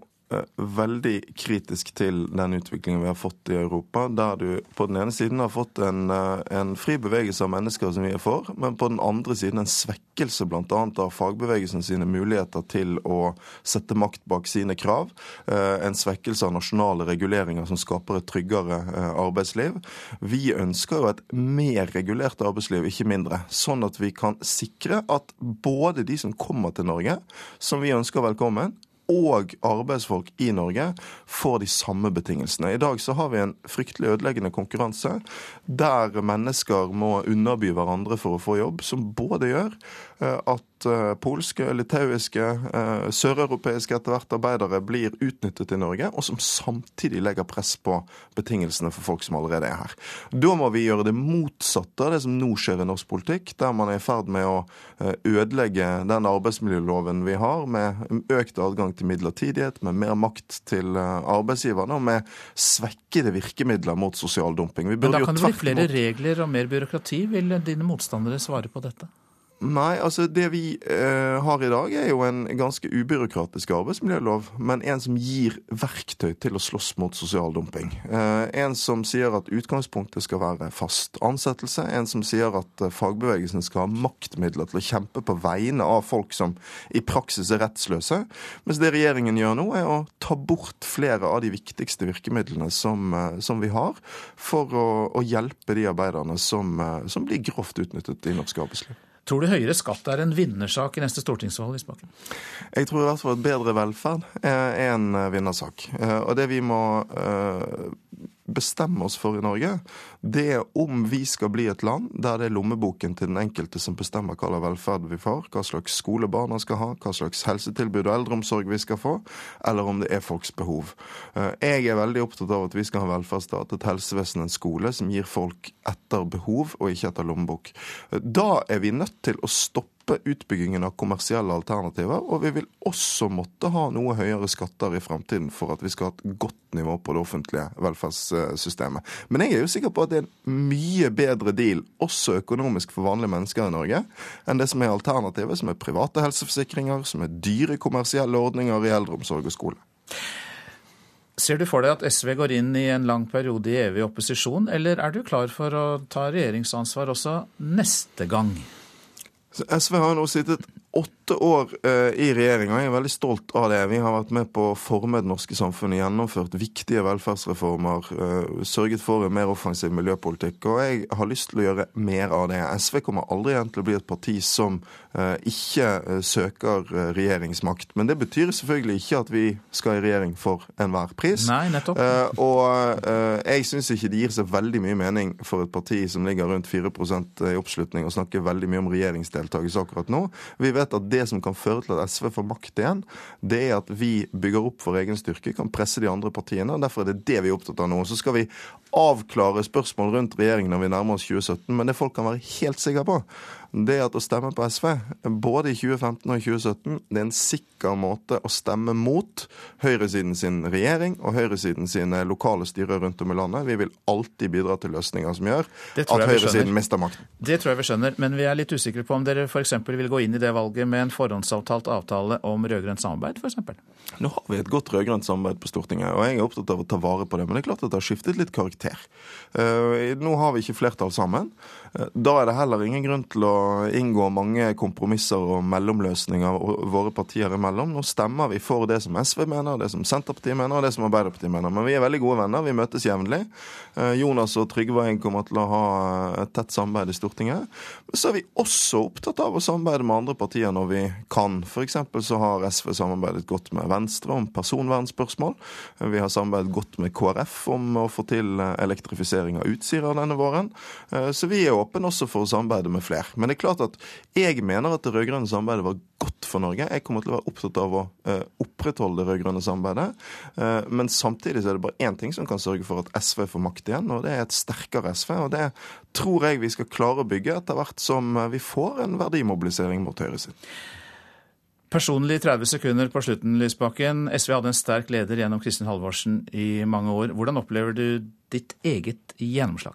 veldig kritisk til den utviklingen vi har fått i Europa, der du på den ene siden har fått en, eh, en fri bevegelse av mennesker som vi er for, men på den andre siden en svekkelse bl.a. av fagbevegelsen sine muligheter til å sette makt bak sine krav. Eh, en svekkelse av nasjonale reguleringer som skaper et tryggere arbeidsliv. Vi ønsker jo et mer regulert arbeidsliv, ikke mindre. Sånn at vi kan sikre at både de som kommer til Norge, som vi ønsker velkommen, og arbeidsfolk i Norge får de samme betingelsene. I dag så har vi en fryktelig ødeleggende konkurranse der mennesker må underby hverandre for å få jobb, som både gjør at Eh, polske, litauiske, eh, søreuropeiske etter hvert arbeidere blir utnyttet i Norge, og som samtidig legger press på betingelsene for folk som allerede er her. Da må vi gjøre det motsatte av det som nå skjer i norsk politikk, der man er i ferd med å eh, ødelegge den arbeidsmiljøloven vi har, med økt adgang til midlertidighet, med mer makt til arbeidsgiverne og med svekkede virkemidler mot sosial dumping. Men da kan det bli flere regler og mer byråkrati. Vil dine motstandere svare på dette? Nei, altså det vi eh, har i dag er jo en ganske ubyråkratisk arbeidsmiljølov, men en som gir verktøy til å slåss mot sosial dumping. Eh, en som sier at utgangspunktet skal være fast ansettelse. En som sier at eh, fagbevegelsen skal ha maktmidler til å kjempe på vegne av folk som i praksis er rettsløse. Mens det regjeringen gjør nå, er å ta bort flere av de viktigste virkemidlene som, eh, som vi har, for å, å, hjelpe de arbeiderne som, eh, som blir grovt utnyttet i norsk arbeidsliv. Tror du høyere skatt er en vinnersak i neste stortingsvalg? Lysbakken? Jeg tror i hvert fall at bedre velferd er en vinnersak. Eh, og det vi må eh, bestemme oss for i Norge, det er om vi skal bli et land der det er lommeboken til den enkelte som bestemmer hva slags velferd vi får, hva slags skole barna skal ha, hva slags helsetilbud og eldreomsorg vi skal få, eller om det er folks behov. Eh, jeg er veldig opptatt av at vi skal ha velferdsstat, et helsevesen, en skole som gir folk etter behov og ikke etter lommebok. Eh, da er vi nødt til å stoppe utbyggingen av kommersielle alternativer, og vi vil også måtte ha noe høyere skatter i fremtiden for at vi skal ha et godt nivå på det offentlige velferdssystemet. Men jeg er jo sikker på at det er en mye bedre deal, også økonomisk for vanlige mennesker i Norge, enn det som er alternativet, som er private helseforsikringer, som er dyre kommersielle ordninger i eldreomsorg og skole. Ser du for deg at SV går inn i en lang periode i evig opposisjon, eller er du klar for å ta regjeringsansvar også neste gang? SV har nå sittet åtte år uh, i og Jeg er veldig stolt av det. Vi har vært med på å forme det norske samfunnet, gjennomført viktige velferdsreformer, uh, sørget for en mer offensiv miljøpolitikk. Og jeg har lyst til å gjøre mer av det. SV kommer aldri igjen til å bli et parti som uh, ikke søker regjeringsmakt. Men det betyr selvfølgelig ikke at vi skal i regjering for enhver pris. Nei, nettopp. Og jeg syns ikke det gir seg veldig mye mening for et parti som ligger rundt 4% i oppslutning, å snakke veldig mye om regjeringsdeltakelse akkurat nå. Vi vet vet at det som kan føre til at SV får makt igjen, det er at vi bygger opp vår egen styrke, kan presse de andre partiene. og Derfor er det det vi er opptatt av nå. Så skal vi avklare spørsmål rundt regjeringen når vi nærmer oss 2017, men det folk kan være helt sikre på, det er at å stemme på SV, både i 2015 og i 2017, det er en sikker måte å stemme mot høyresiden sin regjering og høyresiden sine lokale styrer rundt om i landet. Vi vil alltid bidra til løsninger som gjør at høyresiden mister makten. Det tror jeg vi skjønner, men vi er litt usikre på om dere f.eks. vil gå inn i det valget med en forhåndsavtalt avtale om rød-grønt samarbeid, f.eks. Nå har vi et godt rød-grønt samarbeid på Stortinget, og jeg er opptatt av å ta vare på det. Men det er klart at det har skiftet litt karakter. Uh, nå har vi ikke flertall sammen. Da er det heller ingen grunn til å inngå mange kompromisser og mellomløsninger våre partier imellom. Nå stemmer vi for det som SV mener, det som Senterpartiet mener og det som Arbeiderpartiet mener. Men vi er veldig gode venner, vi møtes jevnlig. Eh, Jonas og Trygve kommer til å ha et tett samarbeid i Stortinget. Men så er vi også opptatt av å samarbeide med andre partier når vi kan. F.eks. så har SV samarbeidet godt med Venstre om personvernspørsmål. Vi har samarbeidet godt med KrF om å få til elektrifisering av Utsira denne våren. Eh, så vi er åpne også for å samarbeide med flere. Men det er klart at jeg mener at det rød-grønne samarbeidet var godt for Norge. Jeg kommer til å være opptatt av å uh, opprettholde det rød-grønne samarbeidet. Uh, men samtidig så er det bare én ting som kan sørge for at SV får makt igjen, og det er et sterkere SV. Og det tror jeg vi skal klare å bygge etter hvert som vi får en verdimobilisering mot høyresiden. Personlig 30 sekunder på slutten, Lysbakken. SV hadde en sterk leder gjennom Kristin Halvorsen i mange år. Hvordan opplever du ditt eget gjennomslag?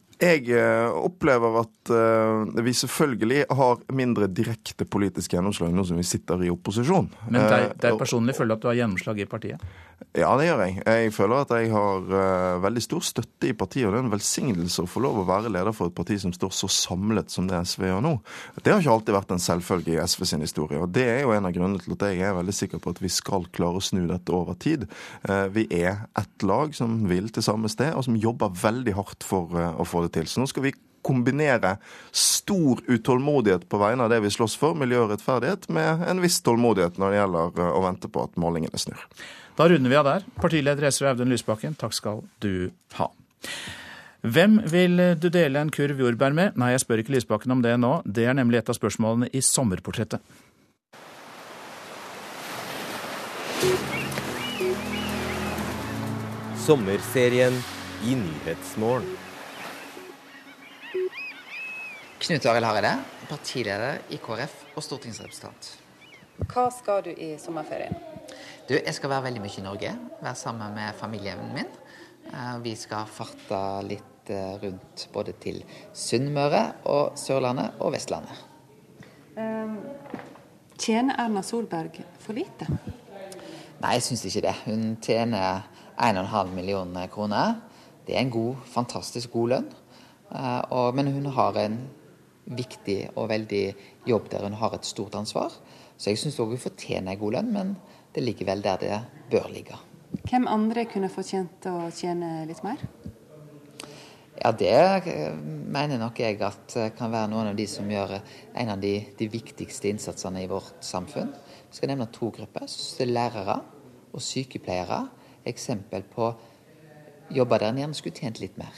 Jeg eh, opplever at uh, vi selvfølgelig har mindre direkte politisk gjennomslag nå som vi sitter i opposisjon. Men deg, deg personlig føler du at du har gjennomslag i partiet? Ja, det gjør jeg. Jeg føler at jeg har veldig stor støtte i partiet. Og det er en velsignelse å få lov å være leder for et parti som står så samlet som det SV gjør nå. Det har ikke alltid vært en selvfølge i SV sin historie. Og det er jo en av grunnene til at jeg er veldig sikker på at vi skal klare å snu dette over tid. Vi er ett lag som vil til samme sted, og som jobber veldig hardt for å få det til. Så nå skal vi kombinere stor utålmodighet på vegne av det vi slåss for, miljø og rettferdighet, med en viss tålmodighet når det gjelder å vente på at målingene snur. Da runder vi av der. Partileder SV Audun Lysbakken, takk skal du ha. Hvem vil du dele en kurv jordbær med? Nei, jeg spør ikke Lysbakken om det nå. Det er nemlig et av spørsmålene i sommerportrettet. Sommerserien i Nyhetsmorgen. Knut Arild Hareide, partileder i KrF og stortingsrepresentant. Hva skal du i sommerferien? Du, jeg skal være veldig mye i Norge. Være sammen med familien min. Eh, vi skal farte litt eh, rundt både til Sunnmøre og Sørlandet og Vestlandet. Um, tjener Erna Solberg for lite? Nei, jeg syns ikke det. Hun tjener 1,5 millioner kroner. Det er en god, fantastisk god lønn. Men hun har en viktig og veldig jobb der hun har et stort ansvar. Så jeg syns òg hun fortjener en god lønn, men det ligger vel der det bør ligge. Hvem andre kunne fortjent å tjene litt mer? Ja, Det eh, mener nok jeg at eh, kan være noen av de som gjør eh, en av de, de viktigste innsatsene i vårt samfunn. Jeg skal nevne to grupper. Så lærere og sykepleiere. Eksempel på jobber der en gjerne skulle tjent litt mer.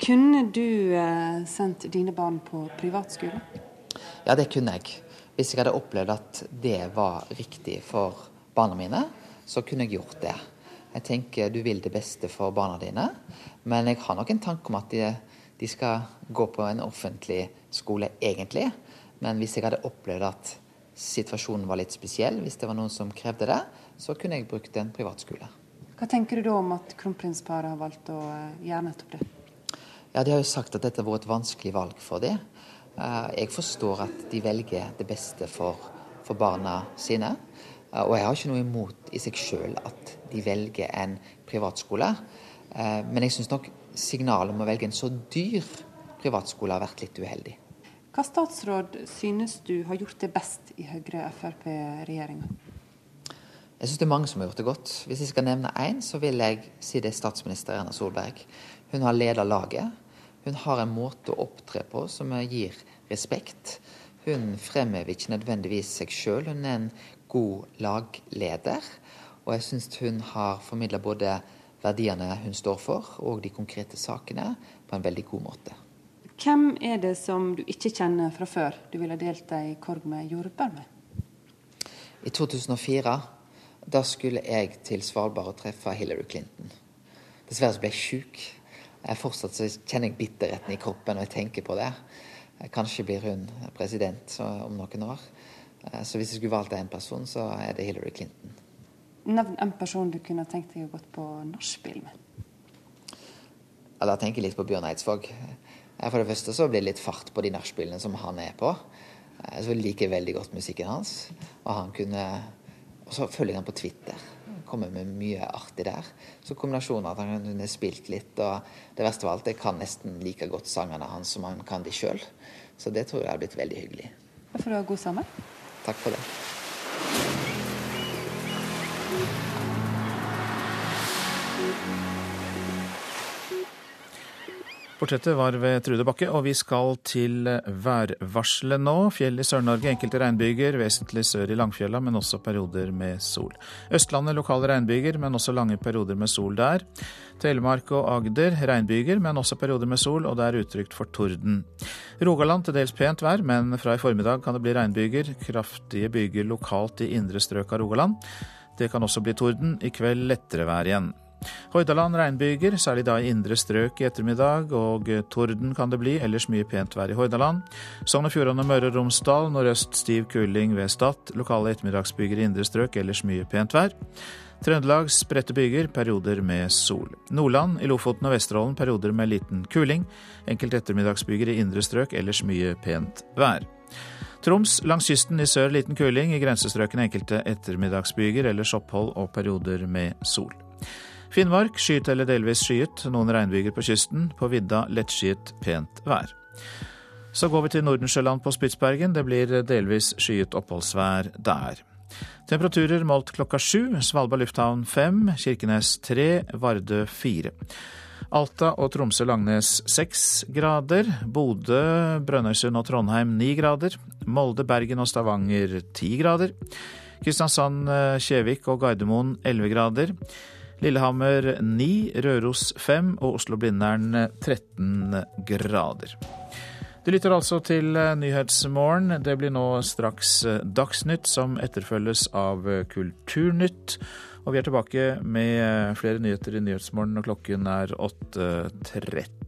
Kunne du sendt dine barn på privatskole? Ja, det kunne jeg. Hvis jeg hadde opplevd at det var riktig for barna mine, så kunne jeg gjort det. Jeg tenker du vil det beste for barna dine, men jeg har nok en tanke om at de, de skal gå på en offentlig skole egentlig. Men hvis jeg hadde opplevd at situasjonen var litt spesiell, hvis det var noen som krevde det, så kunne jeg brukt en privatskole. Hva tenker du da om at kronprinsparet har valgt å eh, gjøre nettopp det? Ja, De har jo sagt at dette har vært et vanskelig valg for dem. Eh, jeg forstår at de velger det beste for, for barna sine. Eh, og jeg har ikke noe imot i seg sjøl at de velger en privatskole. Eh, men jeg syns nok signalet om å velge en så dyr privatskole har vært litt uheldig. Hva statsråd synes du har gjort det best i Høyre-Frp-regjeringa? Jeg synes det er mange som har gjort det godt. Hvis jeg skal nevne én, så vil jeg si det er statsminister Erna Solberg. Hun har leda laget. Hun har en måte å opptre på som gir respekt. Hun fremhever ikke nødvendigvis seg sjøl, hun er en god lagleder. Og jeg syns hun har formidla både verdiene hun står for, og de konkrete sakene på en veldig god måte. Hvem er det som du ikke kjenner fra før du ville delt ei korg med jordbær med? I 2004 da skulle jeg til Svalbard og treffe Hillary Clinton. Dessverre ble jeg sjuk. Fortsatt så kjenner jeg bitterheten i kroppen når jeg tenker på det. Kanskje blir hun president om noen år. Eh, så hvis jeg skulle valgt én person, så er det Hillary Clinton. Nevn en person du kunne tenkt deg å gått på nachspiel med. Ja, da tenker jeg litt på Bjørn Eidsvåg. Eh, for det første så blir det litt fart på de nachspielene som han er på. Eh, så liker jeg veldig godt musikken hans. Og han kunne Og så følger jeg han på Twitter. Kommer med mye artig der. Så kombinasjonen av at han kunne spilt litt, og det verste av alt, jeg kan nesten like godt sangene hans som han kan de sjøl. Så det tror jeg har blitt veldig hyggelig. Får du ha god sammen? Takk for det. Portrettet var ved Trude Bakke, og vi skal til værvarselet nå. Fjell i Sør-Norge, enkelte regnbyger, vesentlig sør i Langfjella, men også perioder med sol. Østlandet lokale regnbyger, men også lange perioder med sol der. Telemark og Agder regnbyger, men også perioder med sol, og det er utrygt for torden. Rogaland til dels pent vær, men fra i formiddag kan det bli regnbyger. Kraftige byger lokalt i indre strøk av Rogaland. Det kan også bli torden. I kveld lettere vær igjen. Hordaland regnbyger, særlig da i indre strøk i ettermiddag, og torden kan det bli, ellers mye pent vær i Hordaland. Sogn og Fjordane og Møre og Romsdal nordøst stiv kuling ved Stad. Lokale ettermiddagsbyger i indre strøk, ellers mye pent vær. Trøndelag spredte byger, perioder med sol. Nordland, i Lofoten og Vesterålen perioder med liten kuling. Enkelte ettermiddagsbyger i indre strøk, ellers mye pent vær. Troms langs kysten i sør liten kuling, i grensestrøkene enkelte ettermiddagsbyger, ellers opphold og perioder med sol. Finnmark skyet eller delvis skyet, noen regnbyger på kysten. På vidda lettskyet, pent vær. Så går vi til Nordensjøland på Spitsbergen. Det blir delvis skyet oppholdsvær der. Temperaturer målt klokka sju. Svalbard lufthavn fem, Kirkenes tre, Vardø fire. Alta og Tromsø-Langnes seks grader. Bodø, Brønnøysund og Trondheim ni grader. Molde, Bergen og Stavanger ti grader. Kristiansand, Kjevik og Gardermoen elleve grader. Lillehammer 9, Røros 5 og Oslo-Blindern 13 grader. Du lytter altså til Nyhetsmorgen. Det blir nå straks Dagsnytt, som etterfølges av Kulturnytt. Og vi er tilbake med flere nyheter i Nyhetsmorgen når klokken er 8.30.